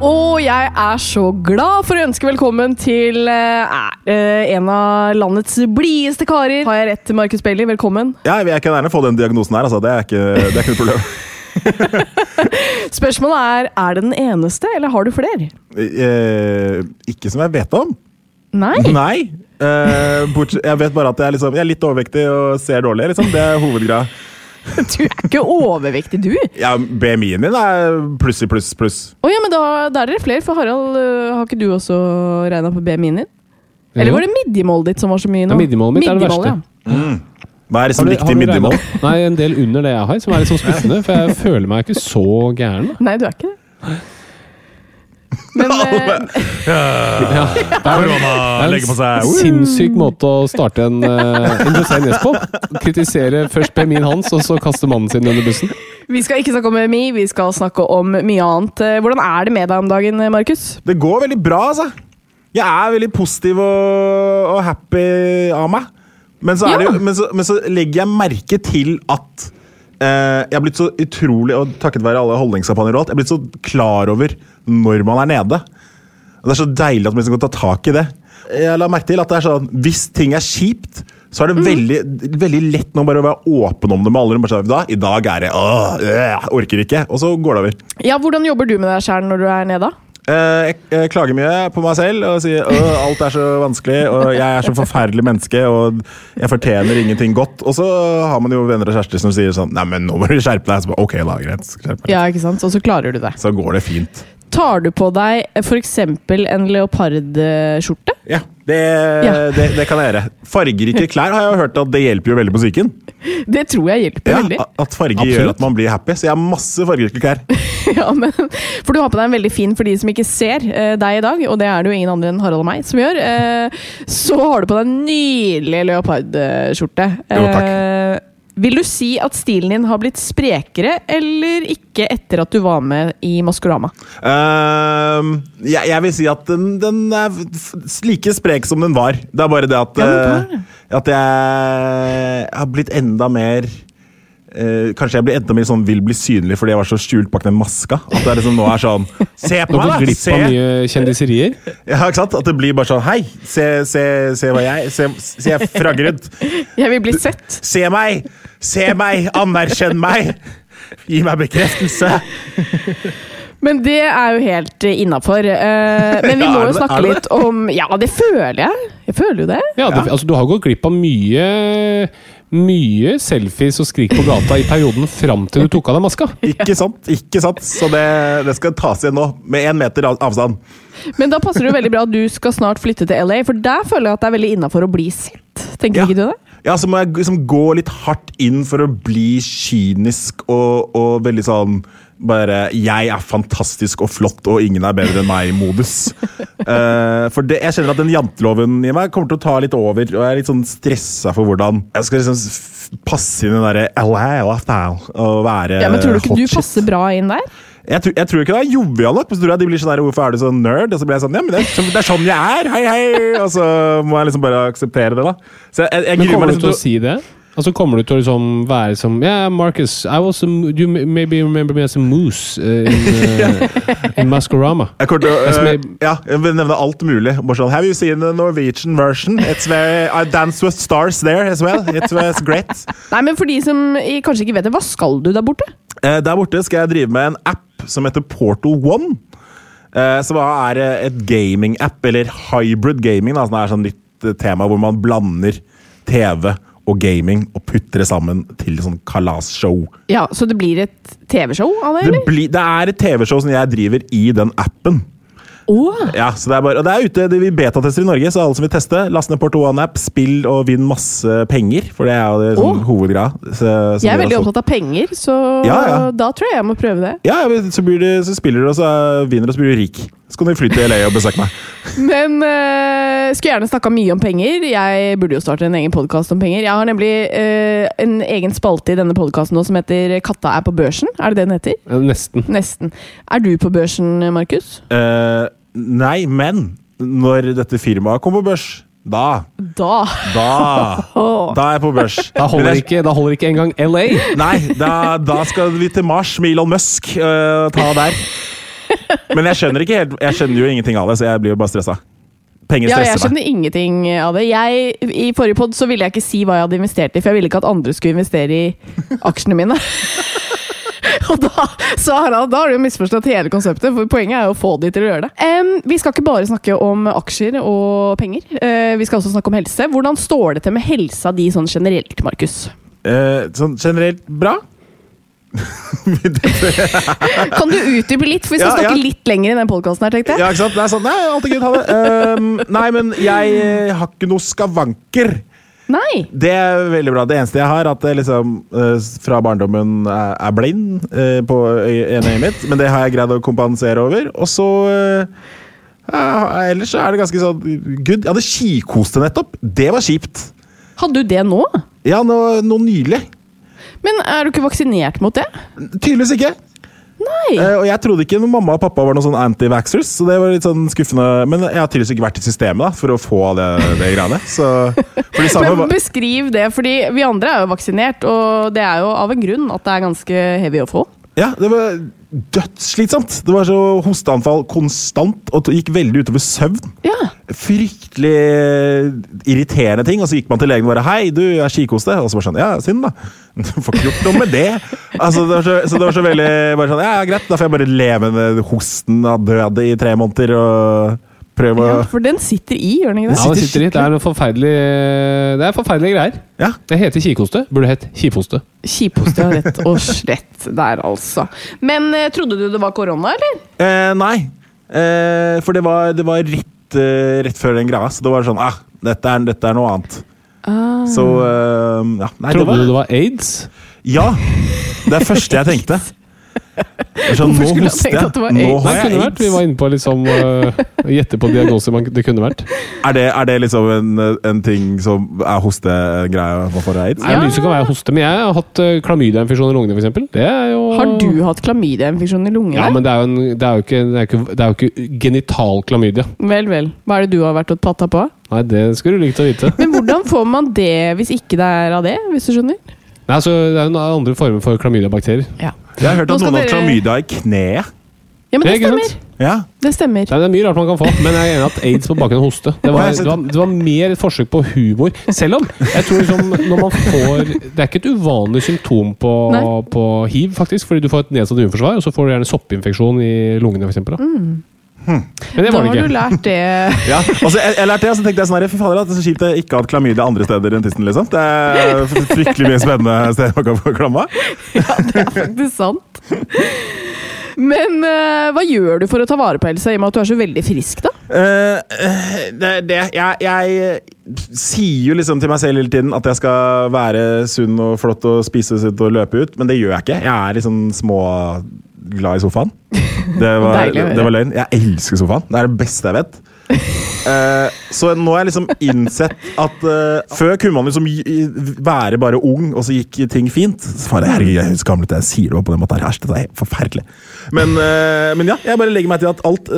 Og jeg er så glad for å ønske velkommen til eh, eh, en av landets blideste karer. Har jeg rett, Markus Bailey? Velkommen. Ja, jeg kan gjerne få den diagnosen her, altså. Det er ikke, det er ikke noe problem. Spørsmålet er er det den eneste, eller har du flere? Eh, ikke som jeg vet om. Nei? Nei. Eh, bort, jeg vet bare at jeg er, liksom, jeg er litt overvektig og ser dårlig. Liksom. Det er hovedgreia. Du er ikke overvektig, du. Ja, BMI-en min er pluss i pluss pluss. Å ja, men da, da er dere flere, for Harald, øh, har ikke du også regna på BMI-en din? Eller var det midjemålet ditt som var så mye nå? Ja, midjemålet mitt er det Midjemål, verste. Hva er det liksom riktig midjemål? regnet? Nei, en del under det jeg har, som er litt sånn skuffende. For jeg føler meg ikke så gæren. da. Ja. Nei, du er ikke det. Men eh, Ja. Det er en legger på seg. sinnssyk måte å starte en introdusere en gjest på. Kritisere først BMI-en hans, og så kaste mannen sin under bussen. vi skal ikke snakke om BMI, vi skal snakke om mye annet. Eh, Hvordan er det med deg om dagen, Markus? Det går veldig bra, altså. Jeg er veldig positiv og, og happy av meg. Men så, er det, Ja. men, så, men så legger jeg merke til at eh, jeg har blitt så utrolig, og takket være alle holdningskampanjer og alt, jeg har blitt så klar over når man er nede. Og Det er så deilig at man liksom kan ta tak i det. Jeg la merke til at det er sånn, Hvis ting er kjipt, så er det veldig, veldig lett nå bare å være åpen om det med alle. Bare sånn, da, I dag er det åh, øh, orker ikke. Og så går det over. Ja, Hvordan jobber du med deg sjæl når du er nede? Eh, Jeg, klager mye på meg selv og sier at alt er så vanskelig, og jeg er så forferdelig menneske, og jeg fortjener ingenting godt. Og så har man jo venner og kjærester som sier sånn Nei, men nå må du skjerpe deg. Så bare, ok, da, greit. Ja, ikke sant? Og så klarer du det. Så går det fint. Tar du på deg f.eks. en leopardskjorte? Ja, det, Ja. Det, det kan jeg gjøre. Fargerike klær har jeg hørt at det hjelper jo veldig på psyken. Det tror jeg hjelper Ja, veldig. at farger Absolutt. gjør at man blir happy. Så jeg har masse fargerike klær. Ja, men, for du har på deg en veldig fin for de som ikke ser eh, deg i dag, og det er det jo ingen andre enn Harald og meg som gjør. Eh, så har du på deg en nydelig leopardskjorte. Jo, takk. Vil du si at stilen din har blitt sprekere eller ikke etter at du var med i Maskorama? Uh, jeg, jeg vil si at den, den er like sprek som den var. Det er bare det at, Ja, det eh, at jeg har blitt enda mer eh, Kanskje jeg blir enda mer sånn vil bli synlig fordi jeg var så skjult bak den maska. At det liksom nå er sånn Se på meg, da! glipp Se! av mye kjendiserier. Ja, ikke sant? At det blir bare sånn Hei, se, se, se hva jeg Se, se Fraggerud. Jeg vil bli sett. Se meg! Se meg! Anerkjenn meg! Gi meg bekreftelse! Men det er jo helt innafor. men vi må er jo snakke er litt om Ja, det føler jeg. Jeg føler jo det. Ja, det, altså, du har gått glipp av mye mye selfies og skrik på gata i perioden fram til du tok av deg maska. Ikke sant? ikke sant? Så det, det skal tas igjen nå, med én meter av- avstand. Men da passer det jo veldig bra at du skal snart flytte til LA, for der føler jeg at det er veldig innafor å bli sint. Tenker Ja. ikke du det? Ja, så må jeg liksom gå litt hardt inn for å bli kynisk og, og veldig sånn bare 'jeg er fantastisk og flott, og ingen er bedre enn meg'-modus. uh, for det, jeg kjenner at den janteloven i meg kommer til å ta litt over, og jeg er litt sånn stressa for hvordan jeg skal liksom passe inn i den derre og være Ja, men Tror du ikke du shit. passer bra inn der? Jeg, tror- jeg tror ikke det er jovial nok. Men så tror jeg de blir sånn der, 'Hvorfor er du så nerd?' Og så blir jeg sånn 'Ja, men det er, sånn- det er sånn jeg er! Hei, hei!' Og så må jeg liksom bare akseptere det, da. Så jeg, jeg Men gruer kommer meg du til liksom å si det? Altså Kommer du til å liksom være som Yeah, Marcus, I was a, you may- maybe remember me as a moose uh, in, uh, in Maskorama. Jeg kommer til å Det som er- Ja, jeg vil nevne alt mulig. Bare sånn, Have you seen the Norwegian version? It's very, I dance with stars there as well. It was great. Nei, men For de som kanskje ikke vet det, hva skal du der borte? Uh, der borte skal jeg drive med en app som heter Portal One. Eh, som er et gaming-app, eller hybrid gaming. Da, som er sånn eh, tema hvor man blander TV og gaming og putter det sammen til sånn kalasshow. Ja, Så det blir et TV-show av det, Det, eller? blir- det er et TV-show som jeg driver i den appen. Åh, Ja, så det er bare, og det er ute, det vi betatester i Norge, så alle som vil teste, last ned Port One-app, spill og vinn masse penger. For det er jo det sånn, oh. hovedgreia. Så, jeg er veldig opptatt av penger, så Ja, ja. da tror jeg jeg må prøve det. Ja, så, blir det, så spiller du, og så vinner du, og så blir du rik. Så kan du fly til LA og besøke meg. Men uh, skulle gjerne snakka mye om penger. Jeg burde jo starte en egen podkast om penger. Jeg har nemlig uh, en egen spalte i denne podkasten nå som heter 'Katta er på børsen'. Er det det den heter? Nesten. Nesten. Er du på børsen, Markus? Uh, nei, men når dette firmaet kommer på børs, da Da! Da, da er jeg på børs. Da holder ikke, da holder ikke engang LA. Nei, da, da skal vi til Mars med Elon Musk. Uh, ta der. Men jeg skjønner helt Jeg skjønner jo ingenting av det, så jeg blir jo bare stressa. Penger Ja, jeg skjønner ingenting av det. Jeg, I forrige pod så ville jeg ikke si hva jeg hadde investert i, for jeg ville ikke at andre skulle investere i aksjene mine. Og da, så Harald, da har du jo misforstått hele konseptet, for poenget er jo å få de til å gjøre det. Um, vi skal ikke bare snakke om aksjer og penger, uh, vi skal også snakke om helse. Hvordan står det til med helsa di sånn generelt, Markus? Uh, sånn generelt bra. Kan du utdype litt, for vi skal Ja, ja. snakke litt lenger i den podkasten her, tenkte jeg. Ja, ikke sant? Det er sånn, nei, ha det. Ehm, nei, men jeg eh, har ikke noe skavanker. Nei! Det er veldig bra. Det eneste jeg har, at jeg liksom eh, fra barndommen er, blind eh, på ene øyet mitt, men det har jeg greid å kompensere over. Og så eh, ja, Ellers så er det ganske sånn good. Jeg hadde kikhoste nettopp. Det var kjipt. Hadde du det nå? Ja, nå, nå nylig. Men er du ikke vaksinert mot det? Tydeligvis ikke. Nei! Uh, og jeg trodde ikke mamma og pappa var noen sånn anti-vaxxers, så det var litt sånn skuffende. Men jeg har tydeligvis ikke vært i systemet da, for å få det, det greiene. Så, de samme, Men beskriv det, fordi vi andre er jo vaksinert, og det er jo av en grunn at det er ganske heavy å få. ja, det var dødsslitsomt. Det var så hosteanfall konstant, og gikk veldig utover søvn. Ja. Fryktelig irriterende ting. Og så gikk man til legen og bare 'Hei, du, jeg har kikhoste.' Og så bare sånn 'Ja, synd, da'. Du får ikke gjort noe med det. Altså, det så, så det var så veldig bare sånn, Ja, ja, greit, da får jeg bare leve med hosten av døde i tre måneder og prøve å ja, for den sitter i, gjør den ikke det? Ja, den sitter i. Det er forferdelig Det er forferdelige greier. Ja. Det heter kikhoste. Burde hett kiphoste. Kiposte, ja, rett og slett der, altså. Men eh, trodde du det var korona, eller? Eh, nei. Eh, for det var, det var rett, eh, rett før den greia, så det var sånn ah, dette er, dette er noe annet. Så eh, ja. Nei, det var, du det var aids? Ja! Det er det første jeg tenkte. Sånn, Hvorfor nå skulle jeg hoster tenkt at det var Nå har jeg kunne vært. Vi var inne på liksom uh, Gjette på diagnoser man, det kunne vært. Er det, er det liksom en, en ting som er hostegreia man får aids? Det er mye som kan være hoste, men jeg har hatt uh, klamydiainfeksjon i lungene, f.eks. Det er jo Har du hatt klamydiainfeksjon i lungene? Ja, men det er jo, en, det er jo ikke, det er ikke, det er jo ikke genital klamydia. Vel, vel. Hva er det du har vært og patta på? Nei, det skulle du likt å vite. Men hvordan får man det hvis ikke det er av det, hvis du skjønner? Nei, altså, det er jo andre former for klamydiabakterier. Ja. Jeg har hørt at noen noen har dere- klamydia i kneet. Ja, men Det det er stemmer. Ja. Det stemmer. Nei, det er mye rart man kan få, men jeg er enig at aids på bakgrunn av hoste. Det var, det, var, det var mer et forsøk på humor. Selv om jeg tror liksom når man får Det er ikke et uvanlig symptom på, på hiv, faktisk, fordi du får et nedsatt immunforsvar, og så får du gjerne soppinfeksjon i lungene, f.eks. Mm. Men det Da var har du lært det. ja. Altså, jeg, jeg lærte det, og så tenkte jeg sånn her, fy fader, at det er så kjipt jeg ikke hadde klamydia andre steder enn tissen. liksom. Det er fryktelig mye spennende steder man kan få klamma. Ja, det er faktisk sant. Men uh, hva gjør du for å ta vare på helsa, i og med at du er så veldig frisk, da? Eh, eh, det, det, jeg, jeg sier jo liksom til meg selv hele tiden at jeg skal være sunn og flott og spise sunt og løpe ut, men det gjør jeg ikke. Jeg er liksom små glad i sofaen. Det var, det var løgn. Jeg elsker sofaen. Det er det beste jeg vet. Uh, så nå har jeg liksom innsett at uh, før kunne man liksom være bare ung, og så gikk ting fint. Så det, herregud, jeg husker gammelt jeg sier det på den måten her. Æsj, dette er helt forferdelig. Men, uh, men ja, jeg bare legger meg til at alt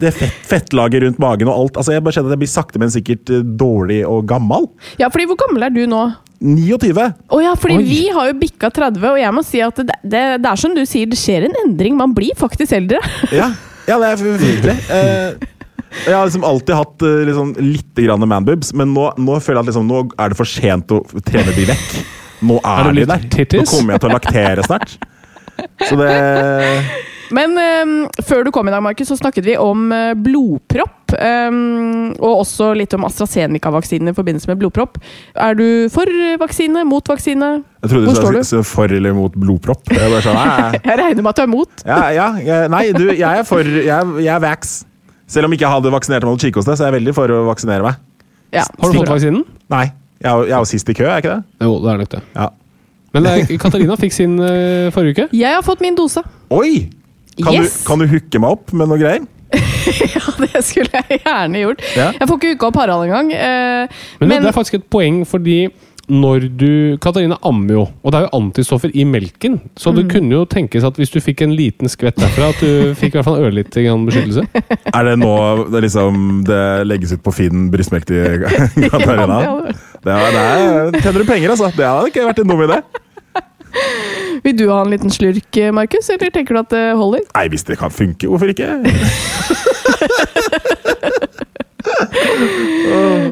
det fett, fettlaget rundt magen og alt altså Jeg bare kjenner at jeg blir sakte, men sikkert dårlig og gammel. Ja, fordi hvor gammel er du nå? 29. Å ja, fordi Oi. vi har jo bikka 30, og jeg må si at det, det, det er som du sier, det skjer en endring. Man blir faktisk eldre. Ja, ja det er virkelig. Uh, jeg har liksom alltid hatt uh, liksom, litt grann manboobs, men nå, nå føler jeg at liksom, nå er det for sent å trene de vekk. Nå Er er, det de der. Nå kommer jeg til å laktere snart. Så det Men eh, før du kom i dag, Markus, så snakket vi om uh, blodpropp. Kjapp. Um, og også litt om AstraZeneca-vaksinen i forbindelse med blodpropp. Er du for vaksine? Mot vaksine? Jeg trodde Hvor du står sa du? for eller mot blodpropp. Jeg bare sånn, nei, Jeg regner med at du er mot. ja, ja, nei, du, jeg er for Jeg, jeg er vax. Selv om ikke jeg hadde vaksinert meg mot kikhoste, så er jeg veldig for å vaksinere meg. Ja. Har du fått vaksinen? Nei, jeg er jeg er jo sist i kø, er jeg ikke det? Jo, det er nok det. Ja. Men Katarina fikk sin eh, forrige uke. Jeg har fått min dose. Oi! Kan, Yes! du, kan du hooke meg opp med noe greier? Ja, det skulle jeg gjerne gjort. Ja. Jeg får ikke uka opp Harald engang. eh, Men, Men, det er faktisk et poeng, fordi når du Katarina ammer jo, og det er jo antistoffer i melken. Så Mm. det kunne jo tenkes at hvis du fikk en liten skvett derfra, at du fikk i hvert fall ørlite grann beskyttelse. Er det nå det, liksom, det legges ut på Finn brystmelk til Katarina? Ja, det Det, er, det er, tjener du penger, altså. Det hadde ikke vært en dum idé. vil du ha en liten slurk, Markus, eller tenker du at det holder? Nei, hvis det kan funke, hvorfor ikke?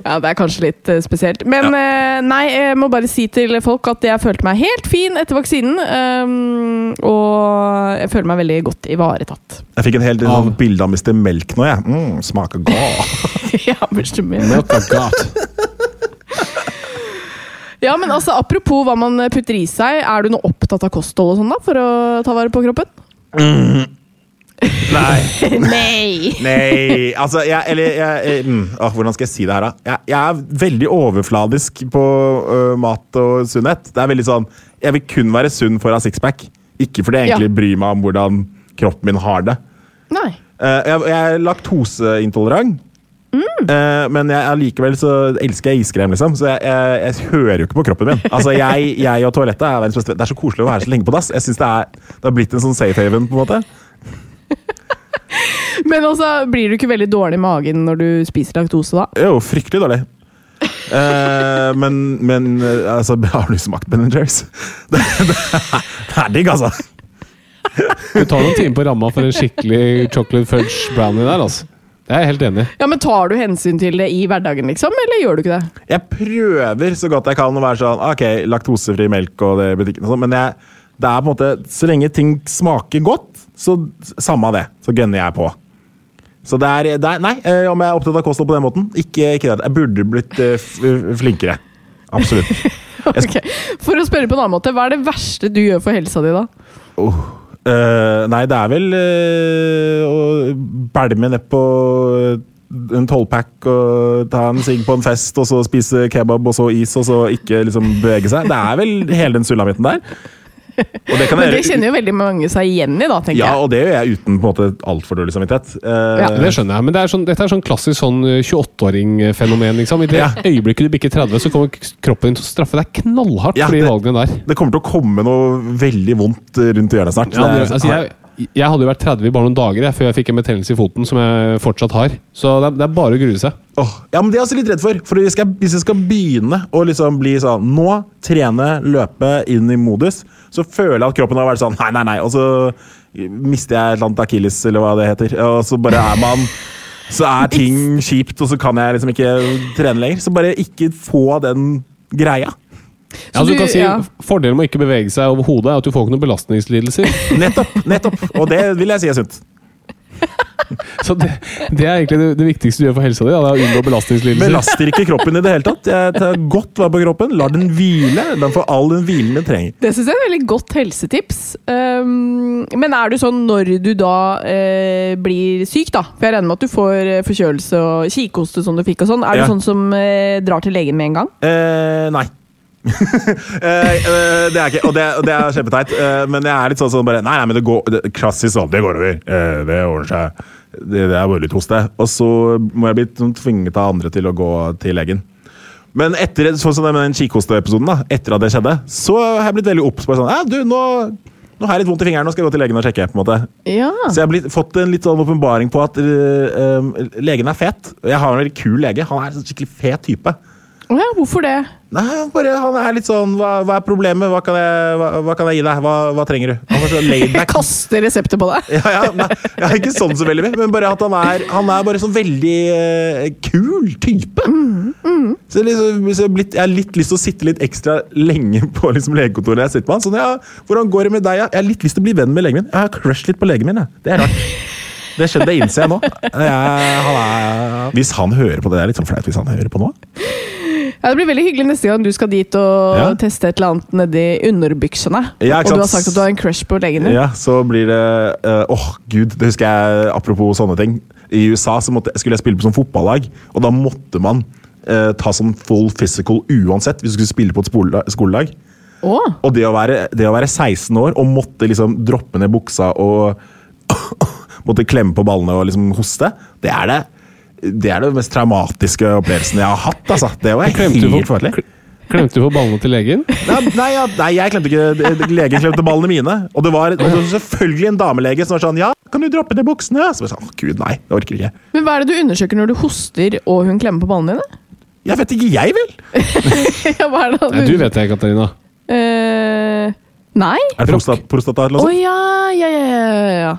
Ja, det er kanskje litt eh, spesielt. Men ja. nei, jeg må bare si til folk at jeg følte meg helt fin etter vaksinen. Um, og jeg føler meg veldig godt ivaretatt. Jeg fikk en hel Av- sånn bilde av Mr. Melk nå, jeg. Mm, smaker godt. ja, men- Milk of God. Ja, men altså, apropos hva man putter i seg, er du noe opptatt av kosthold og sånn da, for å ta vare på kroppen? Nei. Nei! Nei, altså jeg, Eller jeg, jeg, mm, å, Hvordan skal jeg si det her, da? Jeg, jeg er veldig overfladisk på ø, mat og sunnhet. Det er veldig sånn Jeg vil kun være sunn for å ha sixpack. Ikke fordi jeg Ja. egentlig bryr meg om hvordan kroppen min har det. Nei. Uh, jeg, jeg er laktoseintolerant. Mm. Eh, men jeg, allikevel så elsker jeg iskrem, liksom. Så jeg, jeg, jeg hører jo ikke på kroppen min. Altså, jeg, jeg og toalettet er verdens beste. Det er så koselig å være så lenge på dass. Jeg synes det, er, det har blitt en sånn safe haven. på en måte Men altså, blir du ikke veldig dårlig i magen når du spiser laktose da? Er jo fryktelig dårlig. Uh, men, men altså, har du smakt Ben Jerry's? Det, det, er- det er digg, altså. Du tar noen timer på ramma for en skikkelig chocolate fudge brownie der, altså. Det er jeg helt enig. Ja, men Tar du hensyn til det i hverdagen, liksom, eller gjør du ikke det? Jeg prøver så godt jeg kan å være sånn Ok, laktosefri melk og det i butikken og sånn, men jeg, det er på en måte Så lenge ting smaker godt, så samme av det. Så gønner jeg på. Så det er, det er Nei, eh, om jeg er opptatt av kosthold på den måten, ikke, ikke det. Jeg burde blitt eh, flinkere. Absolutt. Ok, For å spørre på en annen måte, hva er det verste du gjør for helsa di da? Oh. Eh, nei, det er vel uh, å bælme nedpå en tolvpack og ta en sigg på en fest, og så spise kebab og så is, og så ikke liksom bevege seg. Det er vel hele den sulamitten der. Det Men det kjenner jo veldig mange seg igjen i, da, tenker Ja, jeg. og det gjør jeg uten på en måte altfor dårlig samvittighet. Eh, Ja. Det skjønner jeg, men det er sånn, dette er sånn klassisk sånn eh, 28-åring-fenomen. Liksom. I det Ja. øyeblikket du bikker 30, så kommer kroppen din til å straffe deg knallhardt Ja, for de det- valgene der. Det kommer til å komme noe veldig vondt rundt hjørnet snart. Ja, Det altså, jeg, jeg hadde jo vært 30 i bare noen dager før jeg fikk en betennelse i foten, som jeg fortsatt har. Så det er, det er bare å grue seg. Oh, ja, men Det er jeg også litt redd for. For hvis jeg hvis jeg skal begynne å liksom bli sånn Nå trene, løpe, inn i modus, så føler jeg at kroppen har vært sånn Nei, nei, nei. Og så mister jeg et eller annet akilles, eller hva det heter. Og så bare er man Så er ting kjipt, og så kan jeg liksom ikke trene lenger. Så bare ikke få den greia. Ja, du, du- kan si ja. Fordelen med å ikke bevege seg over hodet er at du får ikke noen belastningslidelser. Nettopp. nettopp Og det vil jeg si er sunt. Så det, det er egentlig det, det viktigste du gjør for helsa di. Ja, unngå belastningslidelser. Belaster ikke kroppen i det hele tatt. Jeg tar godt vare på kroppen. Lar den hvile. Den får all den hvilen den trenger. Det syns jeg er et veldig godt helsetips. Um, men er du sånn når du da uh, blir syk, da? For jeg regner med at du får eh, forkjølelse og kikhoste som du fikk og sånn. Er Ja. du sånn som uh, drar til legen med en gang? Uh, nei. eh, eh, det er ikke, og det, det er kjempeteit. Eh, men jeg er litt sånn sånn bare Nei, nei, men det går det, Klassisk sånn. Det går over. Det ordner seg. Det, det er bare litt hoste. Og så må jeg bli sånn tvinget av andre til å gå til legen. Men etter sånn som den kikhosteepisoden, da, etter at det skjedde, så har jeg blitt veldig obs på sånn Ja, du, nå, nå har jeg litt vondt i fingeren, nå skal jeg gå til legen og sjekke. på en måte Ja. Så jeg har blitt, fått en litt sånn åpenbaring på at uh, øh, legen er fet. Jeg har en veldig kul lege. Han er en skikkelig fet type. Ja, hvorfor det? Nei, bare, han er litt sånn Hva, hva er problemet? Hva kan jeg, hva, hva kan jeg gi deg? Hva, hva trenger du? Han så Jeg kaster resepter på deg. Ja, ja, nei, ja, ikke sånn så veldig mye, men bare at han er, han er bare sånn veldig øh, kul type. Så jeg, liksom, så jeg, har blitt, jeg har litt lyst til å sitte litt ekstra lenge på liksom, legekontoret. Jeg sitter med han. Sånn, ja, hvordan går det med deg? Ja? Jeg har litt lyst til å bli venn med legen min. Jeg har crush litt på legen min. Jeg. Det er rart. Det skjedde, det innser jeg nå. Jeg, han er, hvis han hører på det, det er litt sånn flaut hvis han hører på noe. Ja, Det blir veldig hyggelig neste gang du skal dit og Ja. teste et eller annet nedi underbyksene. Ja, ikke og du har sagt at du har en crush på legen din. Ja, så blir det eh, Åh, gud, det husker jeg apropos sånne ting. I USA så måtte, skulle jeg spille på sånn fotballag, og da måtte man uh, ta sånn full physical uansett hvis du skulle spille på et skolelag. Oh. Og det å, være, det å være 16 år og måtte liksom droppe ned buksa og måtte klemme på ballene og liksom hoste, det er det det er det mest traumatiske opplevelsen jeg har hatt. altså. Det var Klemte helt forferdelig. klemte du på ballene til legen? Nei, nei, ja, nei, jeg klemte ikke Legen klemte ballene mine. Og det var, og det var selvfølgelig en damelege som var sånn Ja, kan du droppe ned buksene? Så jeg sa, «Å, Gud, nei, jeg orker ikke. Men hva er det du undersøker når du hoster og hun klemmer på ballene dine? Jeg vet ikke, jeg vel? ja, hva er det Nei, du vet det, Katarina. Uh, nei? Er det prostat, prostata eller Å noe sånt? ja, ja, ja, ja, ja.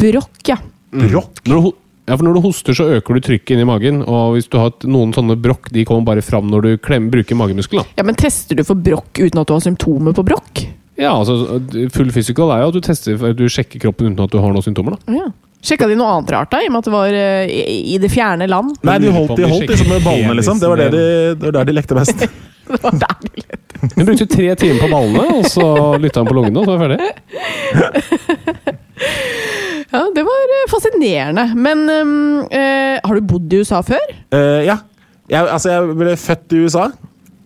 Brokk, ja. Brokk? Når du, ja, for når du hoster, så øker du trykket inn i magen. Og hvis du har noen sånne brokk, de kommer bare fram når du klem, bruker magemuskelen. ja. Men tester du for brokk uten at du har symptomer på brokk? Ja, altså, Full physical er jo at du tester, du sjekker kroppen uten at du har noen symptomer. da. Ja. Sjekka de noe annet rart, da? I og med at det var uh, i, i det fjerne land? Nei, de holdt, de holdt liksom med ballene, liksom. Det var, det de, det var der de lekte best. Det var der de lekte. Hun brukte tre timer på ballene, og så lytta han på lungene, og så var jeg ferdig. Ja, det var eh, fascinerende. Men um, eh, har du bodd i USA før? Eh, ja. Jeg, altså, jeg ble født i USA.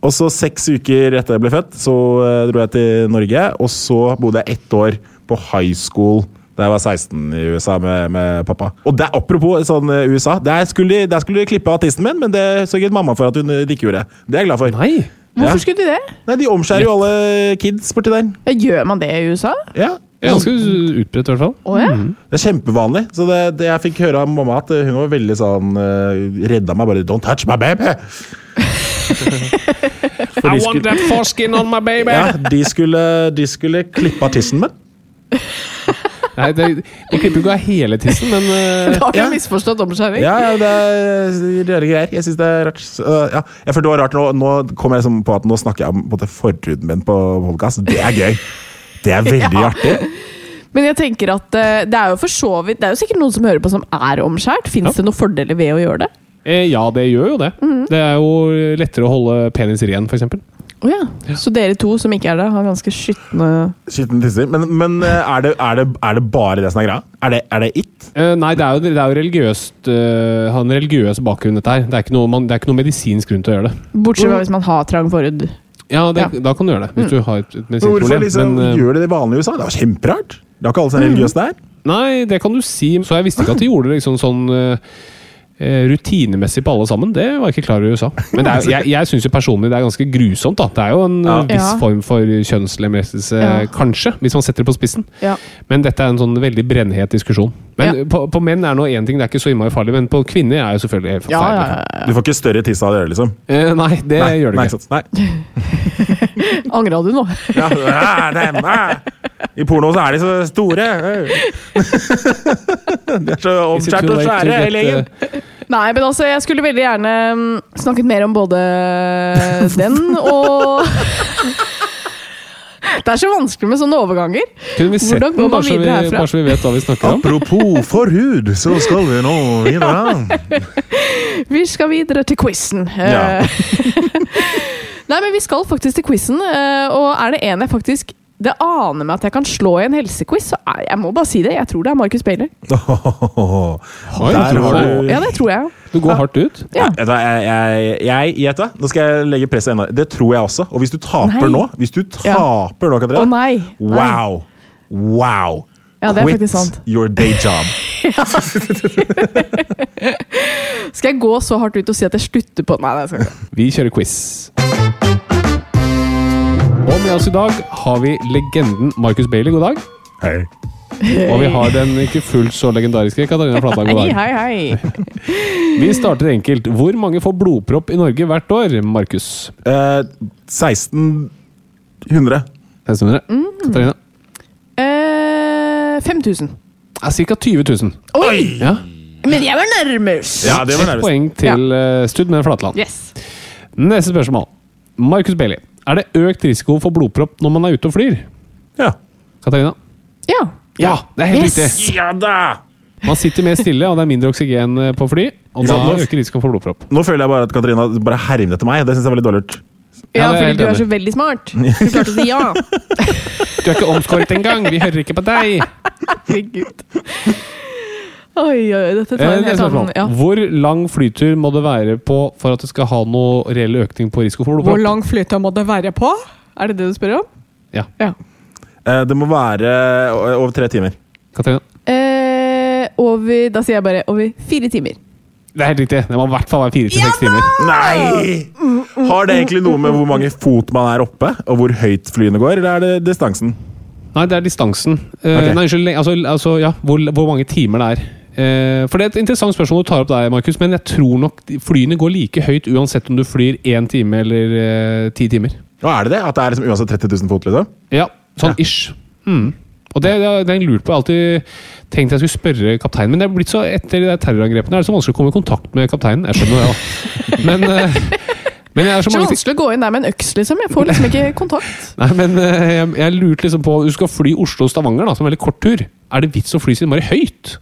Og så seks uker etter jeg ble født, så eh, dro jeg til Norge. Og så bodde jeg ett år på high school da jeg var 16 i USA med, med pappa. Og det, apropos sånn eh, USA, der skulle, de- der skulle de klippe artisten min, men det sørget mamma for at hun ikke gjorde. Det er jeg glad for. Nei! Hvorfor Ja. skulle de det? Nei, De omskjærer jo alle kids borti der. Ja, Gjør man det i USA? Ja. Det er ganske utbredt, i hvert fall. Oh, ja. Det er kjempevanlig. Så det, det jeg fikk høre av mamma, at hun var veldig sånn uh, Redda meg bare. Don't touch my baby! For want skulle- that foreskin on my baby! Ja, de skulle, de skulle klippe tissen min. Nei, det, De klipper ikke av hele tissen, men uh, Da har du Ja. misforstått omskjæring. Ja, ja, det er rare greier. Jeg syns det er rart. Så, ja. Jeg følte det var rart nå, nå kom jeg liksom på at nå snakker jeg om på en måte forhuden min på podkast. Det er gøy. Det er veldig Ja. artig. Men jeg tenker at eh, det er jo for så vidt Det er jo sikkert noen som hører på som er omskjært. Fins det noen fordeler ved å gjøre det? eh, ja, det gjør jo det. Mhm. Det er jo lettere å holde penis ren, f.eks. Å ja. Så dere to som ikke er det, har ganske skitne Skitne tisser. Men, men eh, er, det, er, det, er det bare det som er greia? Er det, er det it? Eh, nei, det er jo, det er jo religiøst uh, Har en religiøs bakgrunn, dette her. Det er, ikke noe, man, det er ikke noe medisinsk grunn til å gjøre det. Bortsett fra hvis man har trang forhud. Ja, det, Ja. Mm. Da kan du gjøre det, hvis du har et, medisinsk Hvorfor liksom Men, eh, gjør de det vanlig i USA? Det var kjemperart. Det har ikke alle som er Mm. religiøse der. Nei, det kan du si. Så jeg visste ikke at de gjorde det liksom sånn eh, rutinemessig på alle sammen. Det var jeg ikke klar over i USA. Men det er, jeg, jeg syns jo personlig det er ganske grusomt. da Det er jo en eh, Ja. viss Ja. form for kjønnslemlestelse, Ja. kanskje, hvis man setter det på spissen. Ja. Men dette er en sånn veldig brennhet diskusjon. Men Ja. på, på menn er nå én ting, det er ikke så innmari farlig. Men på kvinner er jo selvfølgelig helt Ja, ja, forferdelig. ja, Du får ikke større tiss av det, liksom. Eh, nei, det Nei, gjør det nei, ikke. Nei. Angra du nå? Ja, det er meg. I porno så er de så store. De er så omskjært og svære, hele gjengen. Nei, men altså, jeg skulle veldig gjerne mm, snakket mer om både den og Det er så vanskelig med sånne overganger. Kunne vi sett Hvordan går den, bare så, vi, bare så vi vet hva vi snakker om? Apropos forhud, så skal vi nå videre. Vi skal videre til quizen. Ja. Eh, Nei, men vi skal faktisk til quizen, eh, og er det en jeg faktisk det aner meg at jeg kan slå i en helsequiz, så jeg må bare si det. Jeg tror det er Markus Bailey. Oh, Der har du Ja, det tror jeg. Du går hardt ut. Ja. Jeg, gjett det. Nå skal jeg legge presset enda Det tror jeg også. Og hvis du taper Nei. nå Hvis du Ja. taper nå, Katrine oh, nei. Wow! Wow! Ja, det er Quit faktisk sant. your day job. Skal jeg gå så hardt ut og si at jeg slutter på Nei, det skal jeg ikke. Vi kjører quiz. Og med oss i dag har vi legenden Marcus Bailey. God dag. Hei. Og vi har den ikke fullt så legendariske Katarina Flatland. God dag. hei, hei. Vi starter enkelt. Hvor mange får blodpropp i Norge hvert år, Markus? Eh, 1600. Det stemmer det. Mm. Katarina? Eh, 5000. Ja, Ca. 20 000. Oi! Ja. Men jeg var nærmest! Ja, det var nærmest. Et poeng til ja. Stud med Flatland. Yes. Neste spørsmål. Marcus Bailey. Er det økt risiko for blodpropp når man er ute og flyr? Ja. Katarina? Ja. Ja, det er helt Yes. riktig. Ja da! Man sitter mer stille, og det er mindre oksygen eh, på fly. Og Ja, da nå- øker risikoen for blodpropp. Nå føler jeg bare at Katarina bare hermer etter meg. Det syns jeg var litt dårlig. Ja, Ja, fordi du er så veldig smart. Du klarte å si ja. Du er ikke omskåret engang! Vi hører ikke på deg! Herregud. Oi, oi, dette tar Eh, en helt annen ja. Hvor lang flytur må det være på for at det skal ha noe reell økning på risiko for Hvor lang flytur må det være på? Er det det du spør om? Ja. Eh, Det må være over tre timer. Katrine? Eh, over Da sier jeg bare over fire timer. Det er helt riktig. Det må i hvert fall være fire til seks timer. Nei! Har det egentlig noe med hvor mange fot man er oppe, og hvor høyt flyene går, eller er det distansen? Nei, det er distansen. Okay. Nei, unnskyld. Altså, altså ja, hvor, hvor mange timer det er. Eh, for Det er et interessant spørsmål du tar opp der, Markus, men jeg tror nok flyene går like høyt uansett om du flyr én time eller eh, ti timer. Og er det det? At det er liksom uansett 30 000 fot, liksom? Ja, sånn ish. Mm. Og det, det, det er lurt på. Jeg har alltid tenkt jeg skulle spørre kapteinen, men det er blitt så etter de der terrorangrepene er det så vanskelig å komme i kontakt med kapteinen. Jeg skjønner det, da. Men, eh, men jeg er så Så vanskelig å gå inn der med en øks, liksom. Jeg får liksom ikke kontakt. Nei, men eh, jeg, jeg lurte liksom på Du skal fly Oslo-Stavanger, da, som er en veldig kort tur. Er det vits å fly siden bare høyt?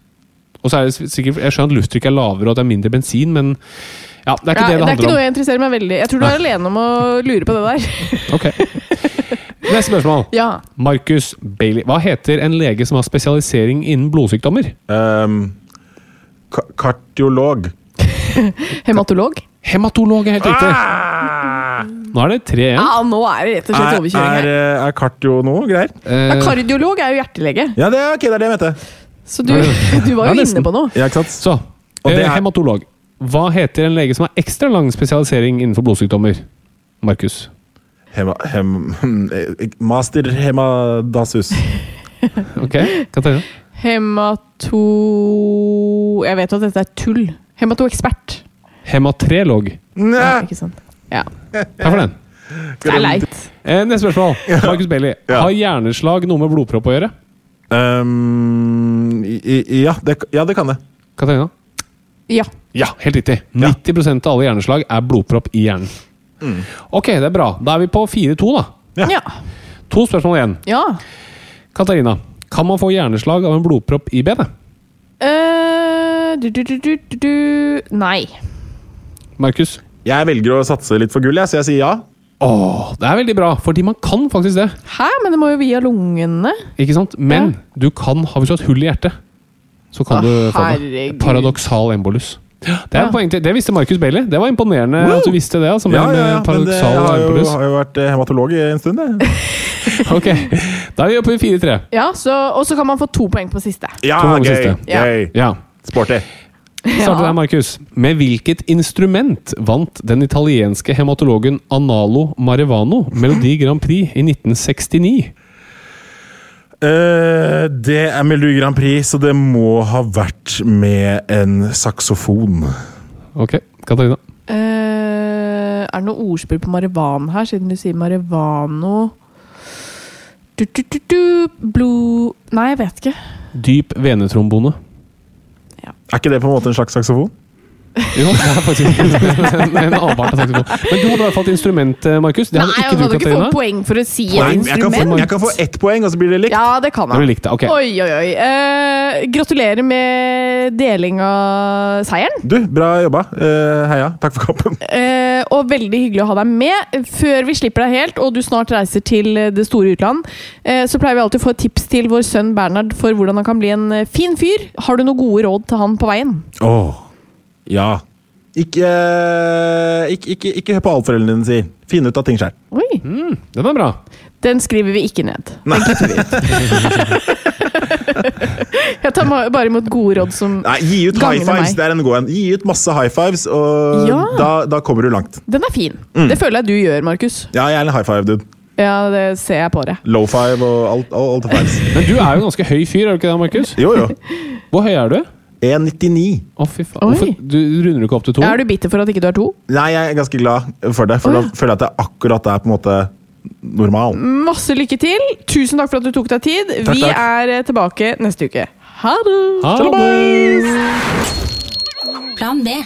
Og så er det sikkert, Jeg skjønner at lufttrykket er lavere og at det er mindre bensin, men ja, det er ikke Ja, det det det er ikke noe jeg interesserer meg veldig Jeg tror du er alene om å lure på det der. Ok. Neste spørsmål. Ja. Marcus Bailey. Hva heter en lege som har spesialisering innen blodsykdommer? Um, ka kardiolog. Hematolog? Hematolog er helt riktig. Ah! Nå er det tre igjen. Ja, nå er det rett og slett Er, overkjøring er, her. er kardio noe greier? Ja, Eh, kardiolog er jo hjertelege, Ja, det er, ok, det er det jeg mente. Så du, du var jo ja, inne på noe. Ja, ikke sant? så, Og det eh, er- hematolog. Hva heter en lege som har ekstra lang spesialisering innenfor blodsykdommer? Markus. Hema, hem, master hemadasus. Ok, Katarina? Hemato... Jeg vet at dette er tull. Hematoekspert. Hematrelog. Ja, Nei! ikke sant? Ja. Takk for den. Det er leit. Eh, neste spørsmål. Markus Bailey. Ja. Har hjerneslag noe med blodpropp å gjøre? Um, i, i, ja, det, ja, det kan det. Katarina? Ja. Ja, helt riktig. 90% av alle hjerneslag er blodpropp i hjernen. Ok, det er bra. Da er vi på 4-2, da. Ja. Ja. To spørsmål igjen. ja. Katarina, kan man få hjerneslag av en blodpropp i benet? Uh, du, du, du, du, du, du. Nei. Markus? Jeg velger å satse litt for gull, jeg, så jeg sier ja. Åh, det er veldig bra, fordi man kan faktisk det. Hæ? Men det må jo via lungene. Ikke sant? Men du kan ha hvis du har et hull i hjertet. Så kan Å, du få det. herregud. Paradoksal embolus. Det, er Ja. poeng til, det visste Markus Bailey. Det var imponerende at du visste det. Altså, med, Ja, ja, ja. Men det, jeg har jo, embolus. har jo vært eh, hematolog i en stund, jeg. Ok, Da er vi oppe i 4-3. Ja, så, Og så kan man få to poeng på siste. Ja, To gøy! siste. Ja. Sporty. Starter der, Markus. Med hvilket instrument vant den italienske hematologen Analo Marevano Melodi Grand Prix i 1969? Uh, det er Melodi Grand Prix, så det må ha vært med en saksofon. Ok, Katarina. Uh, er det noe ordspill på marihuana her, siden du sier marivano du, du, du, du, Blod Nei, jeg vet ikke. Dyp venetrombone. Er ikke det på en måte en slags saksofon? Jo, det er faktisk en, en avart av saksofon. Men du hadde i hvert fall et instrument, eh, Markus. Det hadde Nei, ikke du, hadde ikke fått poeng for å si et jeg, kan få, jeg kan få ett poeng, og så blir det likt. Ja, det kan jeg. det likt, okay. Oi, oi, oi. Uh, gratulerer med deling av seieren. Du, bra jobba. Uh, heia. Takk for kampen. Uh, og veldig hyggelig å ha deg med. Før vi slipper deg helt, og du snart reiser til det store utland, eh, så pleier vi alltid å få et tips til vår sønn Bernhard for hvordan han kan bli en fin fyr. Har du noen gode råd til han på veien? Åh, ja. Ikke, ikke, ikke, ikke hør på alt foreldrene dine sier. Finn ut av ting sjøl. Oi, Mm, den er bra. den skriver vi ikke ned. Nei. Jeg tar bare imot gode råd som Nei, gi ut high fives. Det er en god en. Gi ut masse high fives, og Ja. da, da kommer du langt. Den er fin. Mm. Det føler jeg du gjør, Markus. Ja, jeg er en high five-dude. Ja, det ser jeg på deg. Low five og alt, alt, alt. Men du er jo en ganske høy fyr, er du ikke det, Markus? Jo, jo. Hvor høy er du? 1,99. Å, fy faen. Oi. Hvorfor, du runder du ikke opp til to? Er du bitter for at ikke du er to? Nei, jeg er ganske glad for det, for Å, ja. da føler jeg at det akkurat er på en måte normal. Masse lykke til. Tusen takk for at du tok deg tid. Takk, vi takk. er eh, tilbake neste uke. Ha det! Ha det! Plan B.